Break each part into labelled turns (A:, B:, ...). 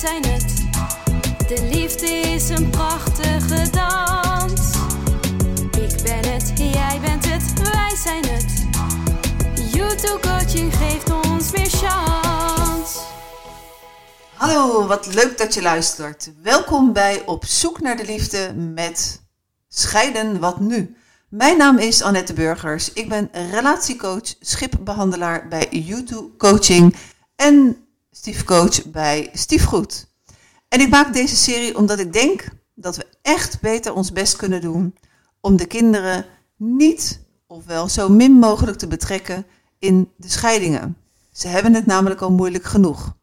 A: zijn het. De liefde is een prachtige dans. Ik ben het, jij bent het, wij zijn het. YouTube coaching geeft ons meer chance.
B: Hallo, wat leuk dat je luistert. Welkom bij Op zoek naar de liefde met Scheiden wat nu. Mijn naam is Annette Burgers. Ik ben relatiecoach, schipbehandelaar bij YouTube Coaching en stiefcoach bij Stiefgoed. En ik maak deze serie omdat ik denk dat we echt beter ons best kunnen doen om de kinderen niet, ofwel zo min mogelijk te betrekken in de scheidingen. Ze hebben het namelijk al moeilijk genoeg.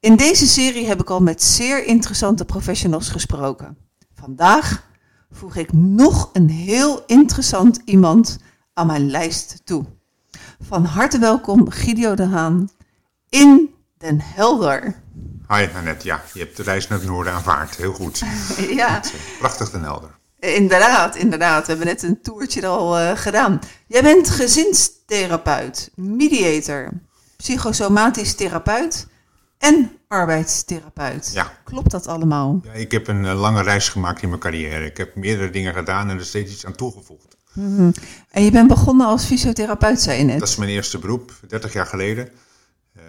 B: In deze serie heb ik al met zeer interessante professionals gesproken. Vandaag voeg ik nog een heel interessant iemand aan mijn lijst toe. Van harte welkom Gideon de Haan in Den Helder.
C: Hi Annette, ja, je hebt de reis naar het noorden aanvaard. Heel goed.
B: Ja,
C: Prachtig Den Helder.
B: inderdaad, inderdaad. We hebben net een toertje er al eh, gedaan. Jij bent gezinstherapeut, mediator, psychosomatisch therapeut en arbeidstherapeut.
C: Ja.
B: Klopt dat allemaal?
C: Ja, ik heb een eh, lange reis gemaakt in mijn carrière. Ik heb meerdere dingen gedaan en er steeds iets aan toegevoegd.
B: En je bent begonnen als fysiotherapeut, zei je net.
C: Dat is mijn eerste beroep, 30 jaar geleden.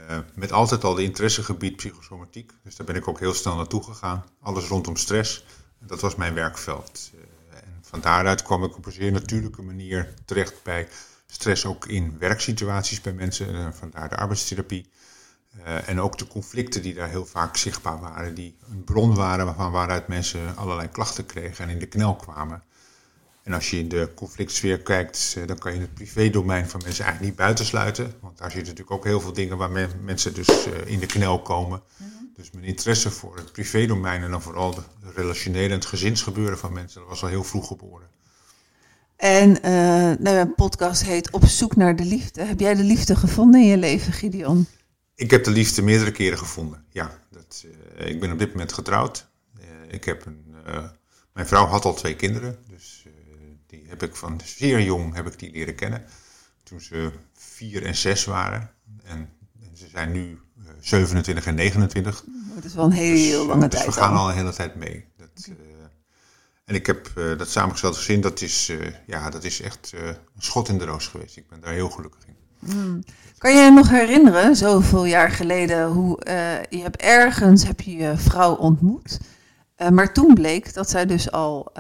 C: Eh, met altijd al de interessegebied psychosomatiek. Dus daar ben ik ook heel snel naartoe gegaan. Alles rondom stress. Dat was mijn werkveld. Eh, en van daaruit kwam ik op een zeer natuurlijke manier terecht bij stress ook in werksituaties bij mensen. Eh, vandaar de arbeidstherapie. En ook de conflicten die daar heel vaak zichtbaar waren, die een bron waren van waaruit mensen allerlei klachten kregen en in de knel kwamen. En als je in de conflictsfeer kijkt, eh, dan kan je het privédomein van mensen eigenlijk niet buitensluiten. Want daar zitten natuurlijk ook heel veel dingen waar men- mensen dus eh, in de knel komen. Dus mijn interesse voor het privédomein en dan vooral de relationele en het gezinsgebeuren van mensen, dat was al heel vroeg geboren.
B: En eh nou, mijn podcast heet Op zoek naar de liefde. Heb jij de liefde gevonden in je leven, Gideon?
C: Ik heb de liefde meerdere keren gevonden. Ja, dat, eh, ik ben op dit moment getrouwd. Eh, ik heb een, eh, mijn vrouw had al twee kinderen, dus eh, die heb ik van zeer jong heb ik die leren kennen. Toen ze vier en zes waren. En, en ze zijn nu eh, 27 en 29.
B: Dat is wel een heel lange
C: dus
B: tijd
C: we gaan
B: al.
C: al een hele tijd mee. Dat, eh, en ik heb eh, dat samengesteld gezin, dat is, eh, ja, dat is echt eh, een schot in de roos geweest. Ik ben daar heel gelukkig in.
B: Kan je je nog herinneren, zoveel jaar geleden, hoe eh, je hebt ergens heb je je vrouw ontmoet. Eh, maar toen bleek dat zij dus al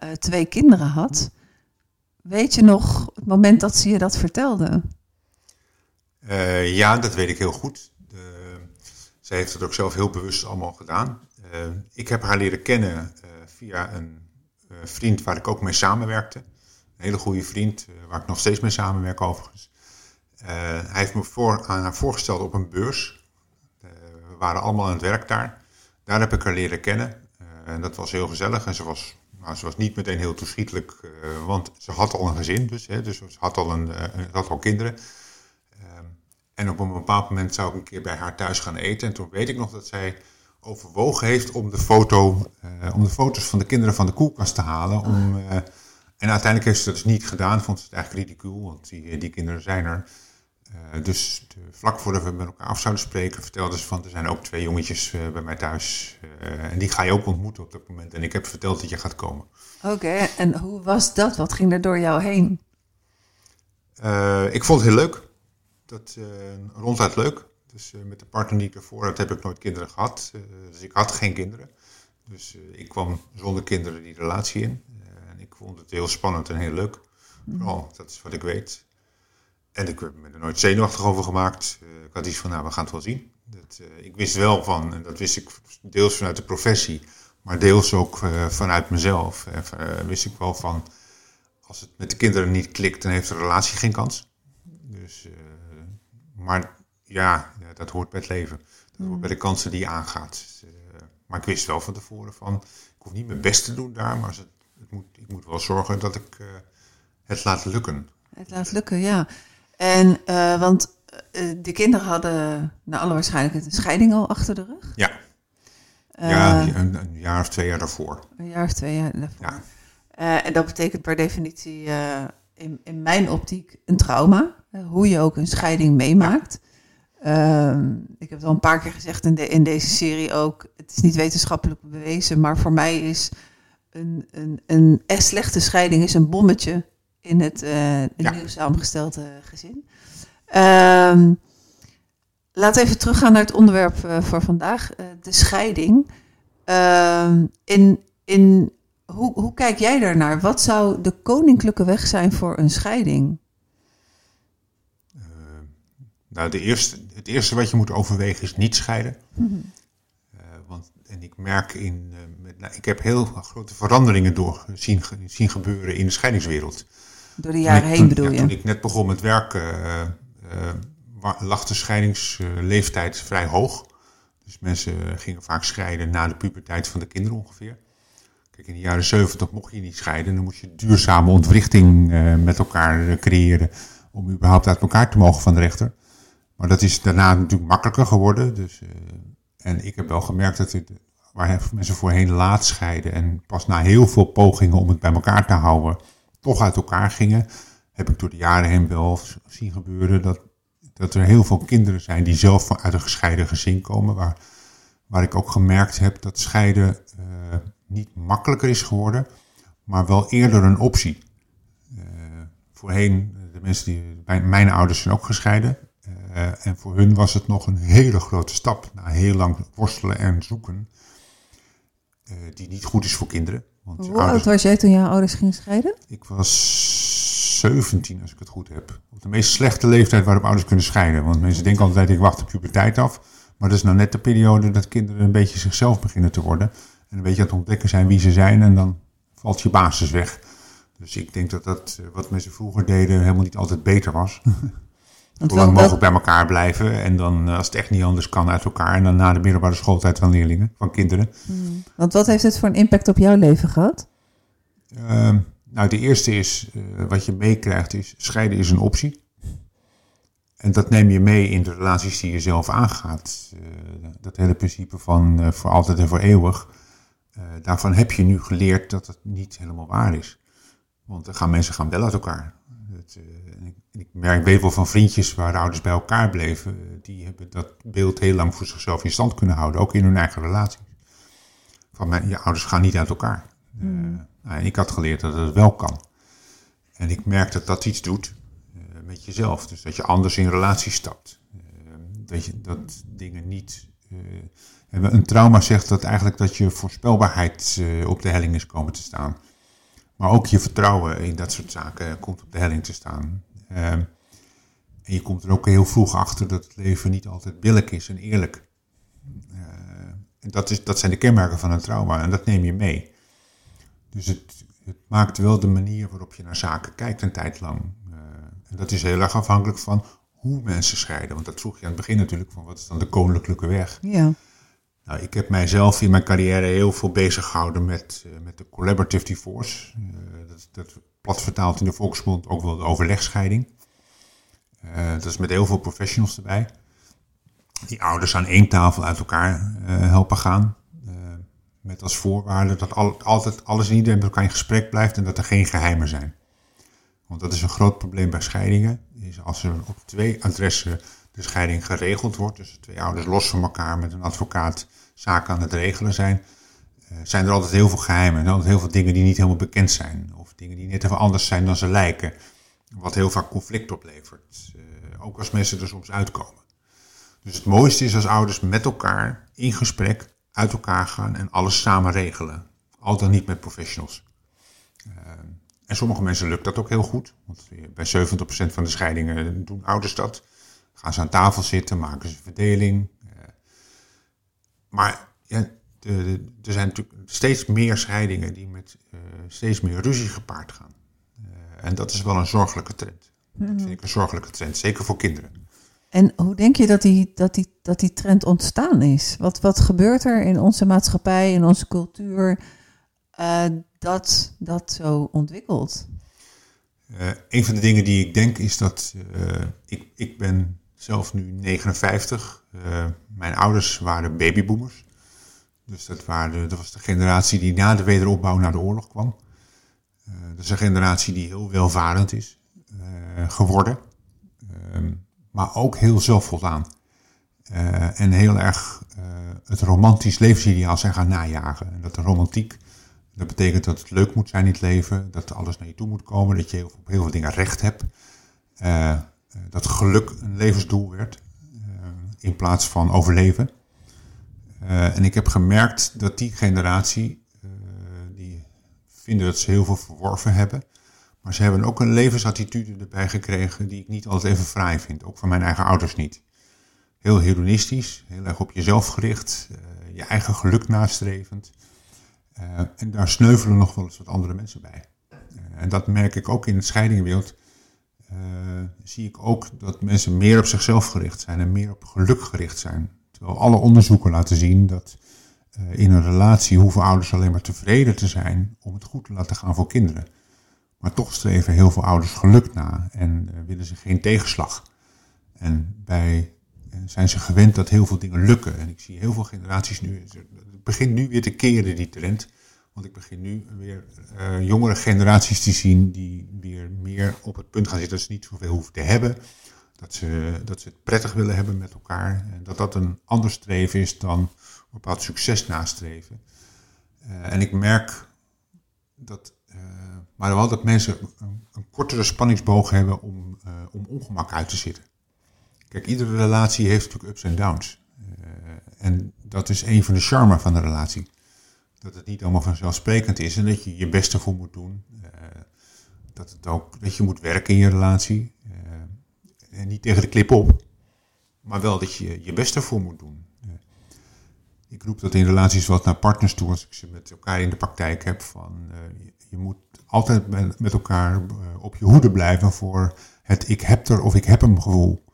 B: eh, twee kinderen had. Weet je nog het moment dat ze je dat vertelde?
C: Eh, ja, dat weet ik heel goed. De, zij heeft het ook zelf heel bewust allemaal gedaan. Eh, ik heb haar leren kennen via een vriend waar ik ook mee samenwerkte. Een hele goede vriend, waar ik nog steeds mee samenwerk overigens. Hij heeft me voor, aan haar voorgesteld op een beurs. We waren allemaal aan het werk daar. Daar heb ik haar leren kennen. En dat was heel gezellig. En ze was, nou, ze was niet meteen heel toeschietelijk, eh, want ze had al een gezin. Dus, hè, dus ze had al, een, eh, had al kinderen. En op een bepaald moment zou ik een keer bij haar thuis gaan eten. En toen weet ik nog dat zij overwogen heeft om de, foto, eh, om de foto's van de kinderen van de koelkast te halen. Om, en uiteindelijk heeft ze dat dus niet gedaan. Vond ze het eigenlijk ridicuul, want die, die kinderen zijn er. Eh, dus de- vlak voordat we met elkaar af zouden spreken, vertelde ze van er zijn ook twee jongetjes eh, bij mij thuis. eh, en die ga je ook ontmoeten op dat moment. En ik heb verteld dat je gaat komen.
B: Oké, en hoe was dat? Wat ging er door jou heen?
C: Ik vond het heel leuk. Dat, ronduit leuk. Dus met de partner die ik ervoor had, heb ik nooit kinderen gehad. Eh, dus ik had geen kinderen. Dus ik kwam zonder kinderen die relatie in. En ik vond het heel spannend en heel leuk. Vooral, dat is wat ik weet. En ik heb me er nooit zenuwachtig over gemaakt. Eh, ik had iets van, nou, we gaan het wel zien. Dat, eh, ik wist wel van, en dat wist ik deels vanuit de professie, maar deels ook eh, vanuit mezelf. wist ik wel van, als het met de kinderen niet klikt, dan heeft de relatie geen kans. Dus, maar ja, dat hoort bij het leven. Dat hoort bij de kansen die je aangaat. Dus, maar ik wist wel van tevoren van, ik hoef niet mijn best te doen daar, maar het, het moet, ik moet wel zorgen dat ik het laat lukken.
B: Het laat lukken, ja. En, eh, want eh, de kinderen hadden naar alle waarschijnlijkheid een scheiding al achter de rug.
C: Ja,
B: Eh,
C: ja een, een jaar of twee jaar daarvoor.
B: Een jaar of twee jaar daarvoor.
C: Ja.
B: Eh, en dat betekent per definitie eh, in, in mijn optiek een trauma. Eh, hoe je ook een scheiding meemaakt. Ehm, ik heb het al een paar keer gezegd in, de, in deze serie ook. Het is niet wetenschappelijk bewezen, maar voor mij is een, een, een echt slechte scheiding is een bommetje in het uh,
C: Ja.
B: nieuw samengestelde gezin. Ehm laat even teruggaan naar het onderwerp eh, voor vandaag, eh, de scheiding. Ehm, in, in, hoe, hoe kijk jij daarnaar? Wat zou de koninklijke weg zijn voor een scheiding?
C: Eh, nou, de eerste, het eerste wat je moet overwegen is niet scheiden. Eh, want, en ik merk in, eh, met, nou, ik heb heel grote veranderingen door zien, zien gebeuren in de scheidingswereld.
B: Door de jaren
C: ik-
B: heen bedoel
C: ja,
B: je?
C: Toen ik net begon met werken, eh, eh, lag de scheidingsleeftijd vrij hoog. Dus mensen gingen vaak scheiden na de puberteit van de kinderen ongeveer. Kijk, in de jaren 70 mocht je niet scheiden. Dan moest je duurzame ontwrichting eh, met elkaar creëren. Om überhaupt uit elkaar te mogen van de rechter. Maar dat is daarna natuurlijk makkelijker geworden. Dus, en ik heb wel gemerkt dat het, waar mensen voorheen laat scheiden. En pas na heel veel pogingen om het bij elkaar te houden. Toch uit elkaar gingen. Heb ik door de jaren heen wel zien gebeuren. Dat, dat er heel veel kinderen zijn die zelf uit een gescheiden gezin komen. Waar, waar ik ook gemerkt heb dat scheiden eh, niet makkelijker is geworden, maar wel eerder een optie. Eh, voorheen, de mensen die, mijn, mijn ouders zijn ook gescheiden. eh, en voor hun was het nog een hele grote stap, na heel lang worstelen en zoeken, die niet goed is voor kinderen. Want
B: Hoe oud was jij toen jouw ouders gingen scheiden?
C: ik was 17 als ik het goed heb. Op de meest slechte leeftijd waarop ouders kunnen scheiden. Want mensen denken altijd, ik wacht de puberteit af. Maar dat is nou net de periode dat kinderen een beetje zichzelf beginnen te worden. En een beetje aan het ontdekken zijn wie ze zijn. En dan valt je basis weg. Dus ik denk dat dat eh, wat mensen vroeger deden helemaal niet altijd beter was.
B: Want wel-
C: mogelijk bij elkaar blijven. En dan eh, als het echt niet anders kan uit elkaar. En dan na de middelbare schooltijd van leerlingen, van kinderen.
B: Want wat heeft het voor een impact op jouw leven gehad?
C: Ehm, nou, de eerste is, eh, wat je meekrijgt, is scheiden is een optie. En dat neem je mee in de relaties die je zelf aangaat. Eh, dat hele principe van voor altijd en voor eeuwig. daarvan heb je nu geleerd dat het niet helemaal waar is. Want dan gaan mensen gaan wel uit elkaar. Het, ik, ik merk, weet wel van vriendjes waar de ouders bij elkaar bleven. eh, die hebben dat beeld heel lang voor zichzelf in stand kunnen houden. Ook in hun eigen relaties. Van mijn, je ouders gaan niet uit elkaar. Eh, nou, en ik had geleerd dat het wel kan. En ik merk dat dat iets doet eh, met jezelf. Dus dat je anders in relatie stapt. Dat, je, dat dingen niet. en een trauma zegt dat eigenlijk dat je voorspelbaarheid op de helling is komen te staan. Maar ook je vertrouwen in dat soort zaken komt op de helling te staan. Eh, en je komt er ook heel vroeg achter dat het leven niet altijd billig is en eerlijk. Eh, en dat, is, dat zijn de kenmerken van een trauma en dat neem je mee. Dus het, het maakt wel de manier waarop je naar zaken kijkt een tijd lang. Eh, en dat is heel erg afhankelijk van hoe mensen scheiden. Want dat vroeg je aan het begin natuurlijk van wat is dan de koninklijke weg.
B: Ja.
C: Nou, ik heb mijzelf in mijn carrière heel veel bezig gehouden met, eh, met de collaborative divorce. Eh, dat, dat plat vertaald in de volksmond ook wel de overlegscheiding. Eh, dat is met heel veel professionals erbij. Die ouders aan één tafel uit elkaar helpen gaan. Met als voorwaarde dat al, altijd alles en iedereen met elkaar in gesprek blijft en dat er geen geheimen zijn. Want dat is een groot probleem bij scheidingen. Is als er op twee adressen de scheiding geregeld wordt, dus twee ouders los van elkaar met een advocaat zaken aan het regelen zijn, eh, zijn er altijd heel veel geheimen. Zijn altijd heel veel dingen die niet helemaal bekend zijn. Of dingen die net even anders zijn dan ze lijken. Wat heel vaak conflict oplevert. eh, ook als mensen er soms uitkomen. Dus het mooiste is als ouders met elkaar in gesprek uit elkaar gaan en alles samen regelen. Al dan niet met professionals. Eh, en sommige mensen lukt dat ook heel goed. Want bij 70% van de scheidingen doen ouders dat. Gaan ze aan tafel zitten, maken ze een verdeling. Maar ja, de- de- er zijn natuurlijk steeds meer scheidingen die met eh, steeds meer ruzie gepaard gaan. Eh, en dat is wel een zorgelijke trend. Dat vind ik een zorgelijke trend, zeker voor kinderen.
B: En hoe denk je dat die, dat die, dat die trend ontstaan is? Wat, wat gebeurt er in onze maatschappij, in onze cultuur, eh, dat dat zo ontwikkelt?
C: Een van de dingen die ik denk is dat ik, ik ben zelf nu 59. Eh, mijn ouders waren babyboomers. Dus dat, waren dat was de generatie die na de wederopbouw naar de oorlog kwam. Eh, dat is een generatie die heel welvarend is eh, geworden. Ehm, maar ook heel zelfvoldaan. en heel erg het romantisch levensideaal zijn gaan najagen. En dat de romantiek, dat betekent dat het leuk moet zijn in het leven, dat alles naar je toe moet komen, dat je op heel veel dingen recht hebt. Uh, dat geluk een levensdoel werd, in plaats van overleven. en ik heb gemerkt dat die generatie, die vinden dat ze heel veel verworven hebben. Maar ze hebben ook een levensattitude erbij gekregen die ik niet altijd even fraai vind. Ook van mijn eigen ouders niet heel hedonistisch, heel erg op jezelf gericht, je eigen geluk nastrevend. En daar sneuvelen nog wel eens wat andere mensen bij. En dat merk ik ook in het scheidingwereld. Zie ik ook dat mensen meer op zichzelf gericht zijn en meer op geluk gericht zijn. Terwijl alle onderzoeken laten zien dat in een relatie hoeven ouders alleen maar tevreden te zijn om het goed te laten gaan voor kinderen. Maar toch streven heel veel ouders geluk na en willen ze geen tegenslag. En bij zijn ze gewend dat heel veel dingen lukken. En ik zie heel veel generaties nu, het begint nu weer te keren, die trend. Want ik begin nu weer uh, jongere generaties te zien die weer meer op het punt gaan zitten dat ze niet zoveel hoeven te hebben. Dat ze, dat ze het prettig willen hebben met elkaar. En dat dat een ander streven is dan een bepaald succes nastreven. Uh, en ik merk dat, uh, maar wel dat mensen een, een kortere spanningsboog hebben om, om ongemak uit te zitten. Kijk, iedere relatie heeft natuurlijk ups en downs. En dat is een van de charme van de relatie. Dat het niet allemaal vanzelfsprekend is en dat je je beste voor moet doen. Uh, dat, het ook, dat je moet werken in je relatie. Uh, en niet tegen de klip op, maar wel dat je je beste voor moet doen. ik roep dat in relaties wat naar partners toe als ik ze met elkaar in de praktijk heb. Van, je, je moet altijd met elkaar op je hoede blijven voor het ik heb er of ik heb hem gevoel.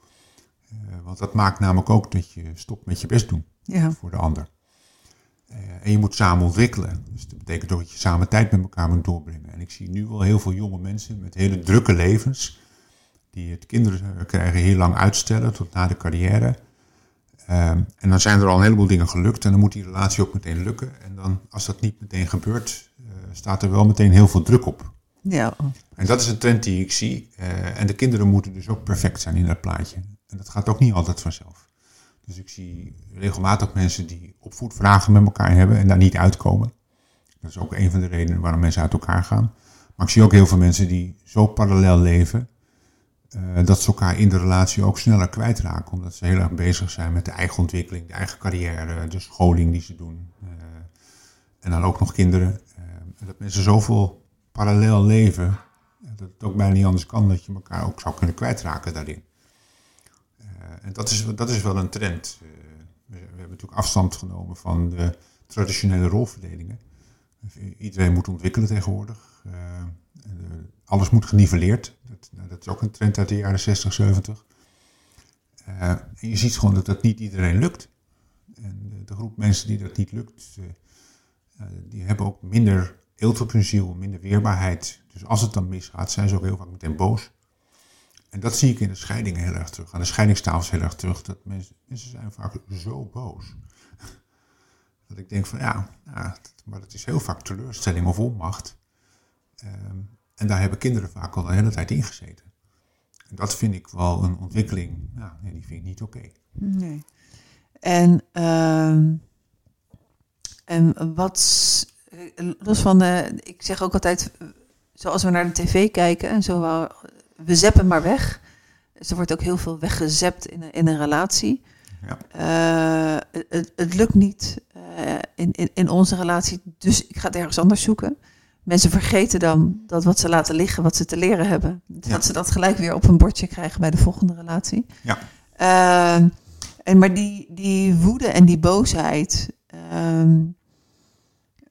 C: Want dat maakt namelijk ook dat je stopt met je best doen ja. voor de ander. Uh, en je moet samen ontwikkelen. Dus dat betekent ook dat je samen tijd met elkaar moet doorbrengen. En ik zie nu wel heel veel jonge mensen met hele drukke levens. Die het kinderen krijgen heel lang uitstellen tot na de carrière. Um, en dan zijn er al een heleboel dingen gelukt. En dan moet die relatie ook meteen lukken. En dan, als dat niet meteen gebeurt, uh, staat er wel meteen heel veel druk op. Ja. En dat is een trend die ik zie. Uh, en de kinderen moeten dus ook perfect zijn in dat plaatje. En dat gaat ook niet altijd vanzelf. Dus ik zie regelmatig mensen die opvoedvragen met elkaar hebben en daar niet uitkomen. Dat is ook een van de redenen waarom mensen uit elkaar gaan. Maar ik zie ook heel veel mensen die zo parallel leven, uh, dat ze elkaar in de relatie ook sneller kwijtraken. Omdat ze heel erg bezig zijn met de eigen ontwikkeling, de eigen carrière, de scholing die ze doen. Uh, en dan ook nog kinderen. Uh, dat mensen zoveel parallel leven, dat het ook bijna niet anders kan dat je elkaar ook zou kunnen kwijtraken daarin. En dat is, dat is wel een trend. We, hebben natuurlijk afstand genomen van de traditionele rolverdelingen. Iedereen moet ontwikkelen tegenwoordig. Uh, alles moet geniveleerd. Dat, nou, dat, is ook een trend uit de jaren 60, 70. en je ziet gewoon dat dat niet iedereen lukt. En de, groep mensen die dat niet lukt, die hebben ook minder eelt op hun ziel, minder weerbaarheid. Dus als het dan misgaat, zijn ze ook heel vaak meteen boos. En dat zie ik in de scheidingen heel erg terug. Aan de scheidingstafels heel erg terug. Dat mensen, mensen zijn vaak zo boos. Dat ik denk van ja, ja maar dat is heel vaak teleurstelling of onmacht. Um, en daar hebben kinderen vaak al de hele tijd in gezeten. En dat vind ik wel een ontwikkeling, ja, die vind ik niet oké.
B: Nee. En, uh, en wat, los van, ik zeg ook altijd, zoals we naar de tv kijken en zo we zeppen maar weg. Dus er wordt ook heel veel weggezept in een, in een relatie. Ja. Uh, het, het, lukt niet uh, in, in, in, onze relatie, dus ik ga het ergens anders zoeken. Mensen vergeten dan dat wat ze laten liggen, wat ze te leren hebben, ja. dat ze dat gelijk weer op een bordje krijgen bij de volgende relatie. Ja. Uh, en maar die, die woede en die boosheid, ehm,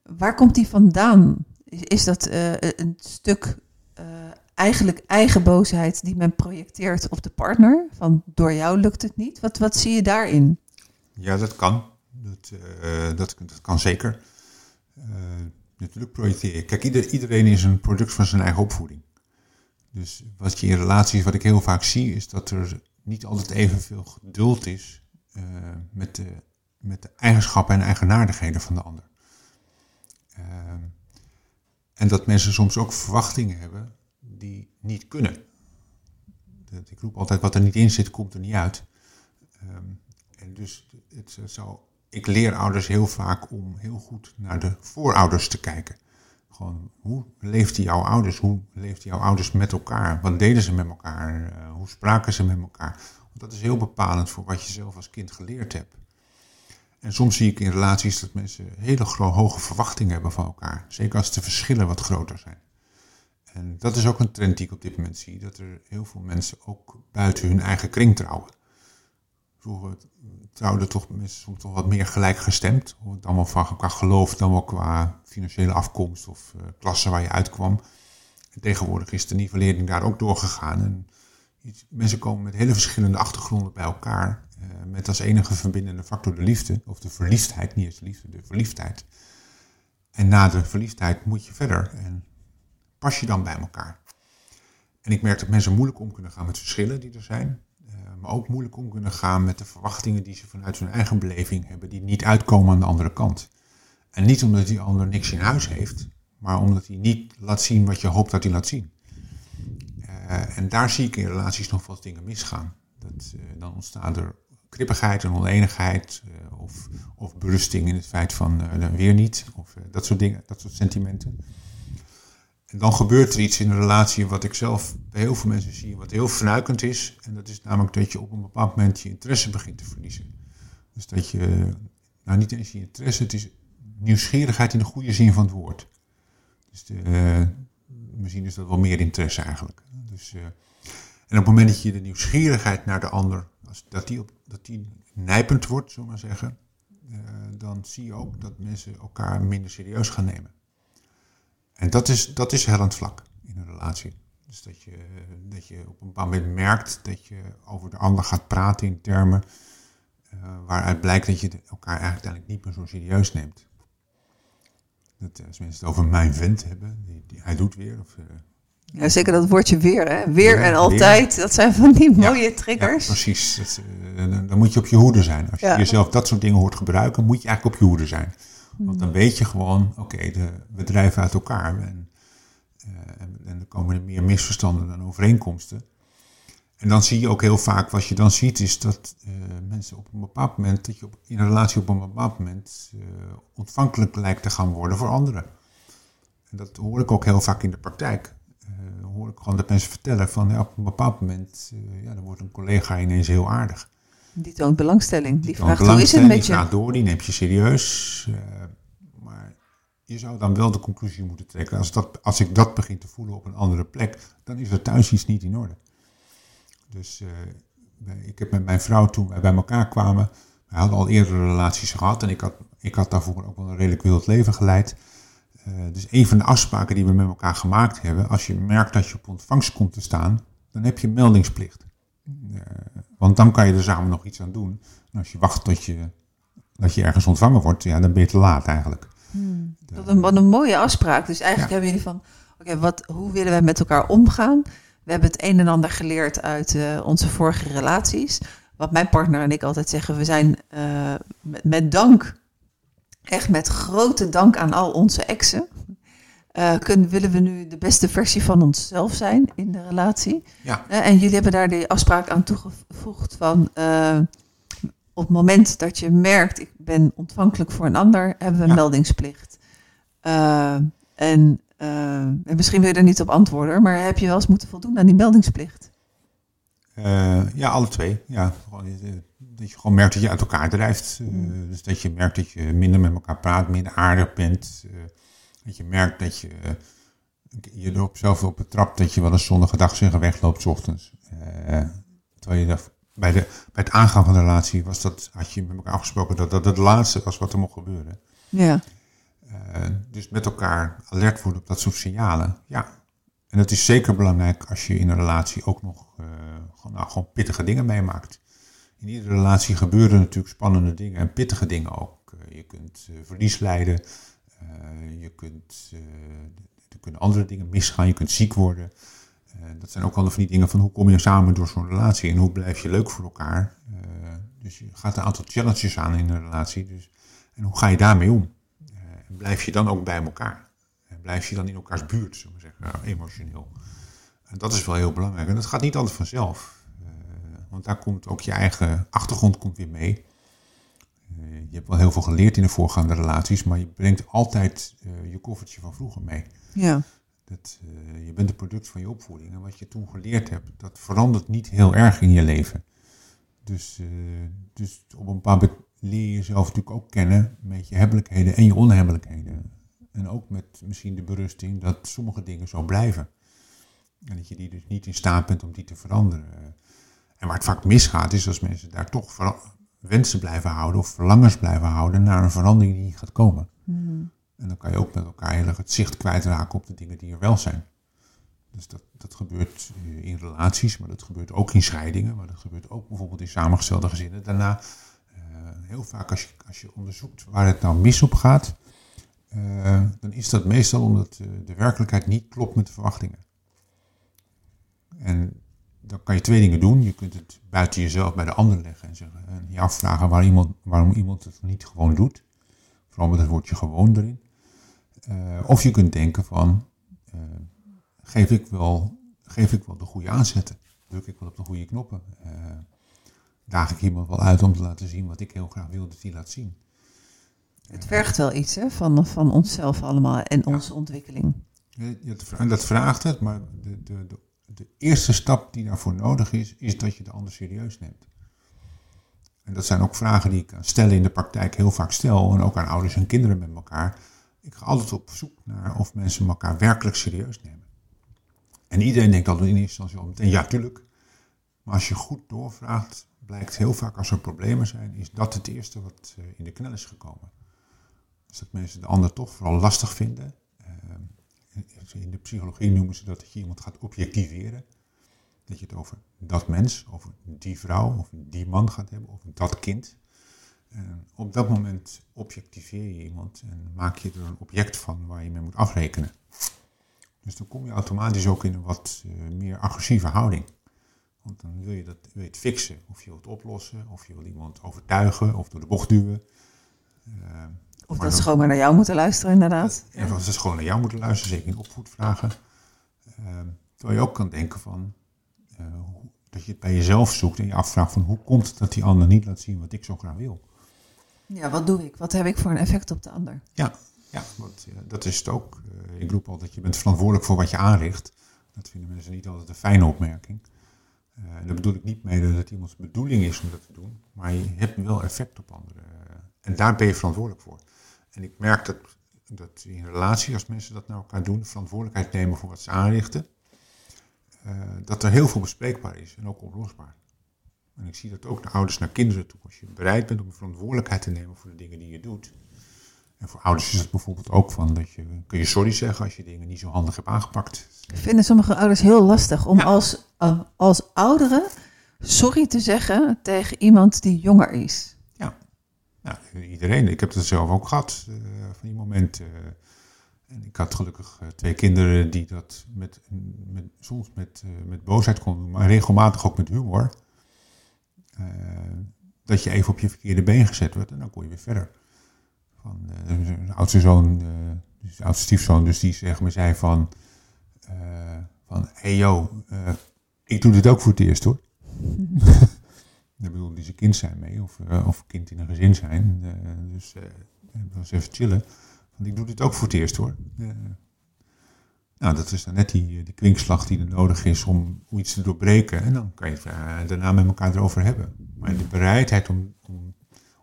B: waar komt die vandaan? Is, is dat een stuk eigenlijk eigen boosheid die men projecteert op de partner. Van door jou lukt het niet. Wat, wat zie je daarin?
C: Ja, dat kan. Dat, uh, dat, kan zeker. Uh, natuurlijk projecteer je. Kijk, ieder, iedereen is een product van zijn eigen opvoeding. Dus wat je in relaties, wat ik heel vaak zie, is dat er niet altijd evenveel geduld is uh, met, de, met de eigenschappen en eigenaardigheden van de ander. en dat mensen soms ook verwachtingen hebben die niet kunnen. Ik roep altijd, wat er niet in zit, komt er niet uit. Um, En dus het, zou, ik leer ouders heel vaak om heel goed naar de voorouders te kijken. Gewoon, hoe leefden jouw ouders? Hoe leefden jouw ouders met elkaar? Wat deden ze met elkaar? Uh, hoe spraken ze met elkaar? Want dat is heel bepalend voor wat je zelf als kind geleerd hebt. En soms zie ik in relaties dat mensen hele hoge verwachtingen hebben van elkaar. Zeker als de verschillen wat groter zijn. En dat is ook een trend die ik op dit moment zie. Dat er heel veel mensen ook buiten hun eigen kring trouwen. Vroeger trouwden toch mensen soms toch wat meer gelijkgestemd. Dan wel van, qua geloof, dan wel qua financiële afkomst of uh, klasse waar je uitkwam. En tegenwoordig is de nivellering daar ook doorgegaan. En mensen komen met hele verschillende achtergronden bij elkaar. Uh, met als enige verbindende factor de liefde. Of de verliefdheid, niet eens de liefde, de verliefdheid. En na de verliefdheid moet je verder. En pas je dan bij elkaar. En ik merk dat mensen moeilijk om kunnen gaan met verschillen die er zijn. Uh, maar ook moeilijk om kunnen gaan met de verwachtingen die ze vanuit hun eigen beleving hebben. Die niet uitkomen aan de andere kant. En niet omdat die ander niks in huis heeft. Maar omdat hij niet laat zien wat je hoopt dat hij laat zien. Uh, en daar zie ik in relaties nog wel dingen misgaan. Dat, uh, dan ontstaat er krippigheid en oneenigheid. Uh, of, of berusting in het feit van weer niet. Of dat soort dingen, dat soort sentimenten. Dan gebeurt er iets in een relatie wat ik zelf bij heel veel mensen zie, wat heel vernuikend is. En dat is namelijk dat je op een bepaald moment je interesse begint te verliezen. Dus dat je, nou niet eens je interesse, het is nieuwsgierigheid in de goede zin van het woord. Dus de, uh, misschien is dat wel meer interesse eigenlijk. Dus, uh, en op het moment dat je de nieuwsgierigheid naar de ander, als, dat, die op, dat die nijpend wordt, zullen we maar zeggen, uh, dan zie je ook dat mensen elkaar minder serieus gaan nemen. En dat is, dat is hellend vlak in een relatie. Dus dat je, dat je op een bepaald moment merkt dat je over de ander gaat praten in termen uh, waaruit blijkt dat je elkaar eigenlijk niet meer zo serieus neemt. Dat, als mensen het over mijn vent hebben, die, die hij doet weer. Of, uh,
B: ja, zeker dat woordje weer, hè? Weer en altijd. Dat zijn van die mooie
C: ja,
B: triggers.
C: Ja, precies. Dat, uh, dan moet je op je hoede zijn. Als je jezelf dat soort dingen hoort gebruiken, moet je eigenlijk op je hoede zijn. Want dan weet je gewoon, oké, okay, we drijven uit elkaar. En, uh, en, en er komen er meer misverstanden dan overeenkomsten. En dan zie je ook heel vaak, wat je dan ziet, is dat uh, mensen op een bepaald moment, dat je op, in een relatie op een bepaald moment uh, ontvankelijk lijkt te gaan worden voor anderen. En dat hoor ik ook heel vaak in de praktijk. Hoor ik gewoon dat mensen vertellen van ja, op een bepaald moment, ja, dan wordt een collega ineens heel aardig.
B: Die toont belangstelling. Die, die vraagt hoe is het met
C: die
B: je?
C: Die gaat door, die neemt je serieus. Uh, maar je zou dan wel de conclusie moeten trekken. Als, dat, als ik dat begin te voelen op een andere plek, dan is er thuis iets niet in orde. Dus uh, ik heb met mijn vrouw toen wij bij elkaar kwamen, we hadden al eerdere relaties gehad en ik had, ik had daarvoor ook wel een redelijk wild leven geleid. Uh, dus een van de afspraken die we met elkaar gemaakt hebben, als je merkt dat je op ontvangst komt te staan, dan heb je meldingsplicht. Uh, want dan kan je er samen nog iets aan doen. En als je wacht tot je, dat je ergens ontvangen wordt, ja, dan ben je te laat eigenlijk.
B: Hmm. De, wat, een, wat een mooie afspraak. Dus eigenlijk ja. hebben jullie van, oké, okay, wat, hoe willen wij met elkaar omgaan? We hebben het een en ander geleerd uit uh, onze vorige relaties. Wat mijn partner en ik altijd zeggen, we zijn uh, met, met, dank, echt met grote dank aan al onze exen, uh, kunnen, willen we nu de beste versie van onszelf zijn in de relatie.
C: Ja.
B: en jullie hebben daar die afspraak aan toegevoegd van op het moment dat je merkt, ik ben ontvankelijk voor een ander, hebben we een ja. meldingsplicht. en en misschien wil je er niet op antwoorden, maar heb je wel eens moeten voldoen aan die meldingsplicht?
C: Ja, alle twee. Ja, dat je gewoon merkt dat je uit elkaar drijft. Uh, dus dat je merkt dat je minder met elkaar praat, minder aardig bent. Dat je merkt dat je je erop zelf op betrapt dat je wel eens zonder gedachten wegloopt s ochtends. terwijl je bij, de, bij het aangaan van de relatie was dat, had je met elkaar afgesproken dat dat het laatste was wat er mocht gebeuren.
B: Ja.
C: Uh, dus met elkaar alert worden op dat soort signalen. Ja. En dat is zeker belangrijk als je in een relatie ook nog uh, gewoon, nou, gewoon pittige dingen meemaakt. In iedere relatie gebeuren natuurlijk spannende dingen en pittige dingen ook. Je kunt verlies lijden, je kunt, er kunnen andere dingen misgaan, je kunt ziek worden. dat zijn ook al van die dingen van hoe kom je samen door zo'n relatie en hoe blijf je leuk voor elkaar. dus je gaat een aantal challenges aan in een relatie. Dus, en hoe ga je daarmee om? En blijf je dan ook bij elkaar? En blijf je dan in elkaars buurt, zullen we zeggen, nou, emotioneel? En dat is wel heel belangrijk. En dat gaat niet altijd vanzelf. Want daar komt ook je eigen achtergrond komt weer mee. Je hebt wel heel veel geleerd in de voorgaande relaties, maar je brengt altijd je koffertje van vroeger mee.
B: Ja.
C: Dat, je bent een product van je opvoeding en wat je toen geleerd hebt, dat verandert niet heel erg in je leven. Dus, dus op een bepaald leer je jezelf natuurlijk ook kennen met je hebbelijkheden en je onhebbelijkheden. En ook met misschien de berusting dat sommige dingen zo blijven. En dat je die dus niet in staat bent om die te veranderen. En waar het vaak misgaat is als mensen daar toch wensen blijven houden of verlangens blijven houden naar een verandering die niet gaat komen.
B: Mm-hmm.
C: En dan kan je ook met elkaar heel erg het zicht kwijtraken op de dingen die er wel zijn. Dus dat, dat gebeurt in relaties, maar dat gebeurt ook in scheidingen, maar dat gebeurt ook bijvoorbeeld in samengestelde gezinnen. Daarna heel vaak als je, als je onderzoekt waar het nou mis op gaat, uh, dan is dat meestal omdat de werkelijkheid niet klopt met de verwachtingen. En dan kan je twee dingen doen. Je kunt het buiten jezelf bij de ander leggen en, zeggen, en je afvragen waar iemand, waarom iemand het niet gewoon doet. Vooral met het woordje gewoon erin. Uh, of je kunt denken van, geef, ik wel, geef ik wel de goede aanzetten? Druk ik wel op de goede knoppen? daag ik iemand wel uit om te laten zien wat ik heel graag wil dat hij laat zien.
B: Het vergt wel iets hè, van, van onszelf allemaal en onze ontwikkeling.
C: En dat vraagt het, maar de, de, de, de, eerste stap die daarvoor nodig is, is dat je de ander serieus neemt. En dat zijn ook vragen die ik aan stellen in de praktijk heel vaak stel, en ook aan ouders en kinderen met elkaar. Ik ga altijd op zoek naar of mensen elkaar werkelijk serieus nemen. En iedereen denkt altijd in eerste instantie al meteen, ja, tuurlijk. Maar als je goed doorvraagt, blijkt heel vaak als er problemen zijn, is dat het eerste wat eh, in de knel is gekomen. Dus dat mensen de ander toch vooral lastig vinden. Eh, in de psychologie noemen ze dat dat je iemand gaat objectiveren. Dat je het over dat mens, over die vrouw, of die man gaat hebben, of dat kind. En op dat moment objectiveer je iemand en maak je er een object van waar je mee moet afrekenen. Dus dan kom je automatisch ook in een wat eh, meer agressieve houding. Want dan wil je, dat, wil je het fixen. Of je wilt oplossen, of je wil iemand overtuigen, of door de bocht duwen.
B: Uh, of dat ze gewoon maar naar jou moeten luisteren, inderdaad.
C: En of ze gewoon naar jou moeten luisteren, zeker in opvoedvragen. Uh, terwijl je ook kan denken van, uh, dat je het bij jezelf zoekt en je afvraagt van hoe komt het dat die ander niet laat zien wat ik zo graag wil.
B: Ja, wat doe ik? Wat heb ik voor een effect op de ander?
C: Ja, ja want, dat is het ook. ik roep altijd, je bent verantwoordelijk voor wat je aanricht. Dat vinden mensen niet altijd een fijne opmerking. Uh, daar bedoel ik niet mee dat het iemands bedoeling is om dat te doen, maar je hebt wel effect op anderen. En daar ben je verantwoordelijk voor. En ik merk dat, dat in relatie, als mensen dat naar elkaar doen, verantwoordelijkheid nemen voor wat ze aanrichten, uh, dat er heel veel bespreekbaar is en ook oplosbaar. En ik zie dat ook de ouders naar kinderen toe. Als je bereid bent om verantwoordelijkheid te nemen voor de dingen die je doet. En voor ouders is het bijvoorbeeld ook van dat je kun je sorry zeggen als je dingen niet zo handig hebt aangepakt.
B: Vinden sommige ouders heel lastig om als, uh, als ouderen sorry te zeggen tegen iemand die jonger is.
C: Nou, iedereen. Ik heb het zelf ook gehad uh, van die momenten. en ik had gelukkig uh, twee kinderen die dat met, met, soms met, met boosheid konden doen, maar regelmatig ook met humor. dat je even op je verkeerde been gezet werd en dan kon je weer verder. Van, de oudste zoon, dus de oudste stiefzoon, dus die zeg maar, zei van uh, van, hey yo, uh, ik doe dit ook voor het eerst hoor. Daar bedoel die zijn kind zijn mee, of, uh, of kind in een gezin zijn. dus dat was even chillen. Want ik doe dit ook voor het eerst hoor. nou, dat is dan net die, die kwinkslag die er nodig is om, om iets te doorbreken. En dan kan je het daarna met elkaar erover hebben. Maar de bereidheid om, om,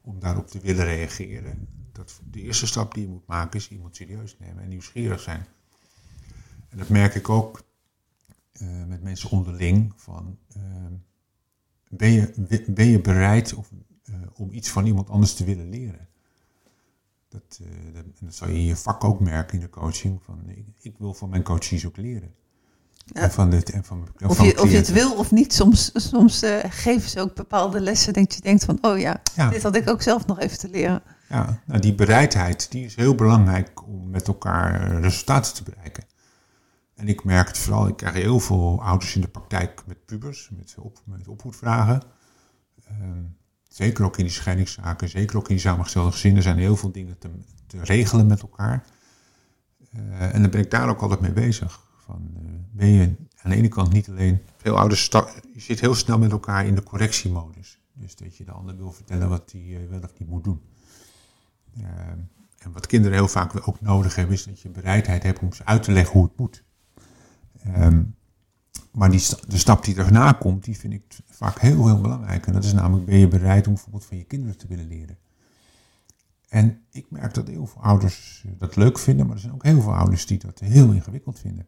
C: om daarop te willen reageren. Dat de eerste stap die je moet maken is iemand serieus nemen en nieuwsgierig zijn. En dat merk ik ook met mensen onderling. Van, uh, ben, je, ben je bereid of, uh, om iets van iemand anders te willen leren? Dat, dat, dat zal je in je vak ook merken in de coaching. Van, ik, ik wil van mijn coaches ook leren.
B: Ja. En van dit, en van, of, van je, of je het wil of niet, soms, soms geven ze ook bepaalde lessen dat je denkt van, oh ja, ja, dit had ik ook zelf nog even te leren.
C: Ja, nou die bereidheid die is heel belangrijk om met elkaar resultaten te bereiken. En ik merk het vooral, ik krijg heel veel ouders in de praktijk met pubers, met, op, met opvoedvragen. Um, zeker ook in die scheidingszaken, zeker ook in die samengestelde gezinnen zijn heel veel dingen te, te regelen met elkaar. Uh, en dan ben ik daar ook altijd mee bezig. Van, uh, ben je aan de ene kant niet alleen, veel ouders, je zit heel snel met elkaar in de correctiemodus. Dus dat je de ander wil vertellen wat hij wel of niet moet doen. Ehm, en wat kinderen heel vaak ook nodig hebben, is dat je bereidheid hebt om ze uit te leggen hoe het moet. Ehm, maar die, de stap die erna komt, die vind ik vaak heel, heel belangrijk. En dat is namelijk, ben je bereid om bijvoorbeeld van je kinderen te willen leren? En ik merk dat heel veel ouders eh, dat leuk vinden, maar er zijn ook heel veel ouders die dat heel ingewikkeld vinden.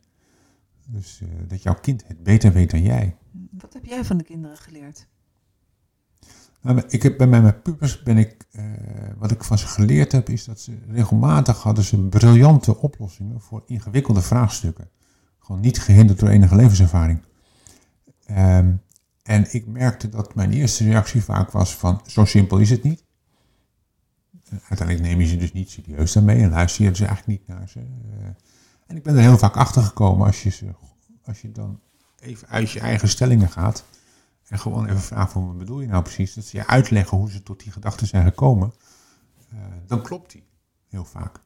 C: Dus uh, dat jouw kind het beter weet dan jij.
B: Wat heb jij van de kinderen geleerd?
C: Nou, ik heb bij mijn pubers ben ik, uh, wat ik van ze geleerd heb, is dat ze regelmatig hadden ze briljante oplossingen voor ingewikkelde vraagstukken. Gewoon niet gehinderd door enige levenservaring. Um, en ik merkte dat mijn eerste reactie vaak was van, zo simpel is het niet. Uiteindelijk neem je ze dus niet serieus daarmee en luister je dus eigenlijk niet naar ze. Uh, en ik ben er heel vaak achter gekomen als je, als je dan even uit je eigen stellingen gaat en gewoon even vraagt van wat bedoel je nou precies, dat ze je uitleggen hoe ze tot die gedachten zijn gekomen, uh, dan klopt die heel vaak.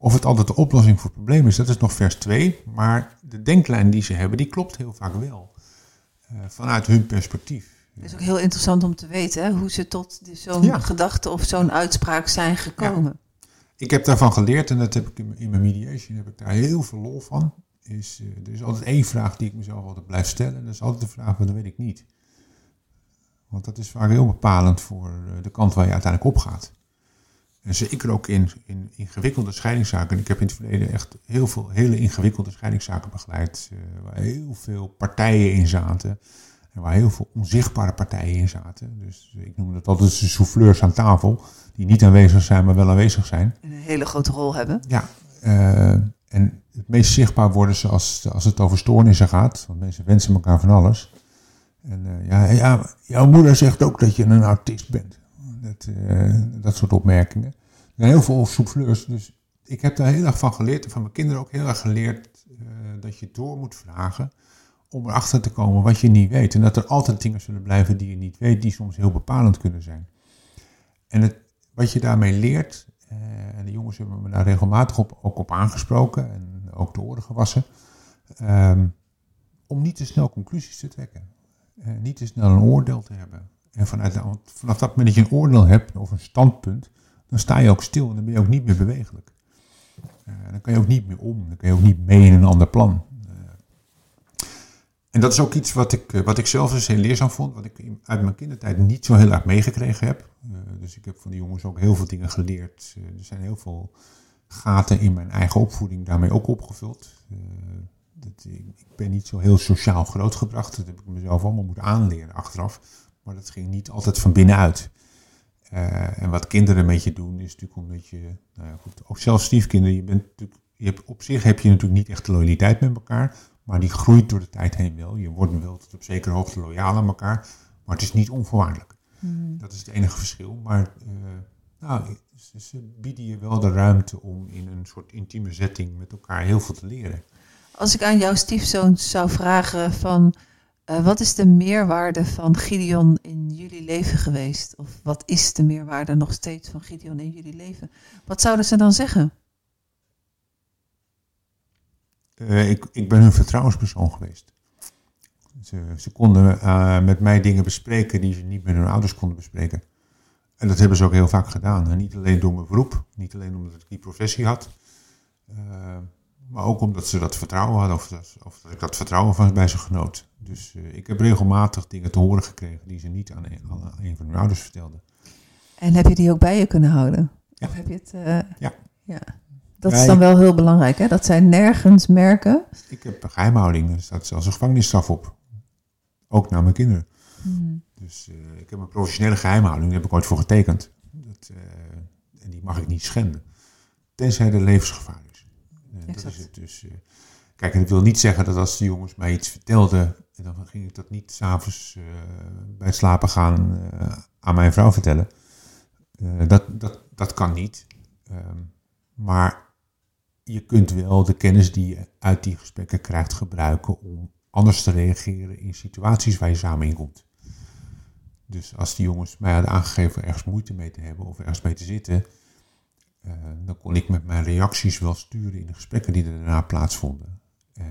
C: Of het altijd de oplossing voor het probleem is, dat is nog vers 2. Maar de denklijn die ze hebben, die klopt heel vaak wel. Uh, vanuit hun perspectief.
B: Het is ook heel interessant om te weten hè, hoe ze tot zo'n ja. gedachte of zo'n uitspraak zijn gekomen.
C: Ja. Ik heb daarvan geleerd en dat heb ik in mijn mediation heb ik daar heel veel lol van. Is, uh, er is altijd één vraag die ik mezelf altijd blijf stellen. En dat is altijd de vraag, wat dat weet ik niet. Want dat is vaak heel bepalend voor uh, de kant waar je uiteindelijk op gaat. En zeker ook in, in ingewikkelde scheidingszaken. Ik heb in het verleden echt heel veel hele ingewikkelde scheidingszaken begeleid. Uh, waar heel veel partijen in zaten. En waar heel veel onzichtbare partijen in zaten. Dus ik noem dat altijd de souffleurs aan tafel. Die niet aanwezig zijn, maar wel aanwezig zijn.
B: En een hele grote rol hebben.
C: Ja. Uh, en het meest zichtbaar worden ze als, als het over stoornissen gaat. Want mensen wensen elkaar van alles. En uh, ja, ja, jouw moeder zegt ook dat je een autist bent. Dat, uh, dat soort opmerkingen. Heel veel souffleurs, dus ik heb daar heel erg van geleerd. En van mijn kinderen ook heel erg geleerd uh, dat je door moet vragen om erachter te komen wat je niet weet. En dat er altijd dingen zullen blijven die je niet weet, die soms heel bepalend kunnen zijn. En het, wat je daarmee leert, uh, en de jongens hebben me daar regelmatig op, ook op aangesproken en ook de oren gewassen, um, om niet te snel conclusies te trekken. niet te snel een oordeel te hebben. En vanuit, vanaf dat moment dat je een oordeel hebt of een standpunt, dan sta je ook stil en dan ben je ook niet meer bewegelijk. Uh, dan kan je ook niet meer om, dan kan je ook niet mee in een ander plan. Uh, en dat is ook iets wat ik, wat ik zelf dus heel leerzaam vond, wat ik uit mijn kindertijd niet zo heel erg meegekregen heb. Dus ik heb van de jongens ook heel veel dingen geleerd. er zijn heel veel gaten in mijn eigen opvoeding daarmee ook opgevuld. Dat, ik ben niet zo heel sociaal grootgebracht, dat heb ik mezelf allemaal moeten aanleren achteraf. Maar dat ging niet altijd van binnenuit. Uh, en wat kinderen met je doen, is natuurlijk omdat je, nou ja, goed, ook zelfs stiefkinderen, je bent natuurlijk, je hebt, op zich heb je natuurlijk niet echt de loyaliteit met elkaar, maar die groeit door de tijd heen wel. Je wordt wel tot op zekere hoogte loyaal aan elkaar, maar het is niet onvoorwaardelijk. Mm. Dat is het enige verschil. Maar uh, nou, ze, ze bieden je wel de ruimte om in een soort intieme setting met elkaar heel veel te leren.
B: Als ik aan jouw stiefzoon zou vragen van uh, wat is de meerwaarde van Gideon in jullie leven geweest? Of wat is de meerwaarde nog steeds van Gideon in jullie leven? Wat zouden ze dan zeggen?
C: Uh, ik, ik ben hun vertrouwenspersoon geweest. Ze, ze konden uh, met mij dingen bespreken die ze niet met hun ouders konden bespreken. En dat hebben ze ook heel vaak gedaan. Niet alleen door mijn beroep, niet alleen omdat ik die professie had. Maar ook omdat ze dat vertrouwen hadden, of dat, of dat ik dat vertrouwen van bij ze genoot. Dus uh, ik heb regelmatig dingen te horen gekregen die ze niet aan een, aan een van hun ouders vertelden.
B: En heb je die ook bij je kunnen houden?
C: Ja.
B: Of heb je het, uh,
C: ja.
B: ja. Dat is dan wel heel belangrijk, hè? Dat zij nergens merken.
C: Ik heb geheimhouding, er staat zelfs een gevangenisstraf op. Ook naar mijn kinderen.
B: Hmm.
C: Dus uh, ik heb een professionele geheimhouding, daar heb ik ooit voor getekend. Dat, en die mag ik niet schenden. Tenzij er levensgevaar is. dat is het dus. Kijk, en dat wil niet zeggen dat als de jongens mij iets vertelden, dan ging ik dat niet s'avonds uh, bij het slapen gaan uh, aan mijn vrouw vertellen. Dat, dat, dat kan niet. Um, maar je kunt wel de kennis die je uit die gesprekken krijgt gebruiken om anders te reageren in situaties waar je samen in komt. Dus als die jongens mij hadden aangegeven ergens moeite mee te hebben of ergens mee te zitten, dan kon ik met mijn reacties wel sturen in de gesprekken die er daarna plaatsvonden. Uh,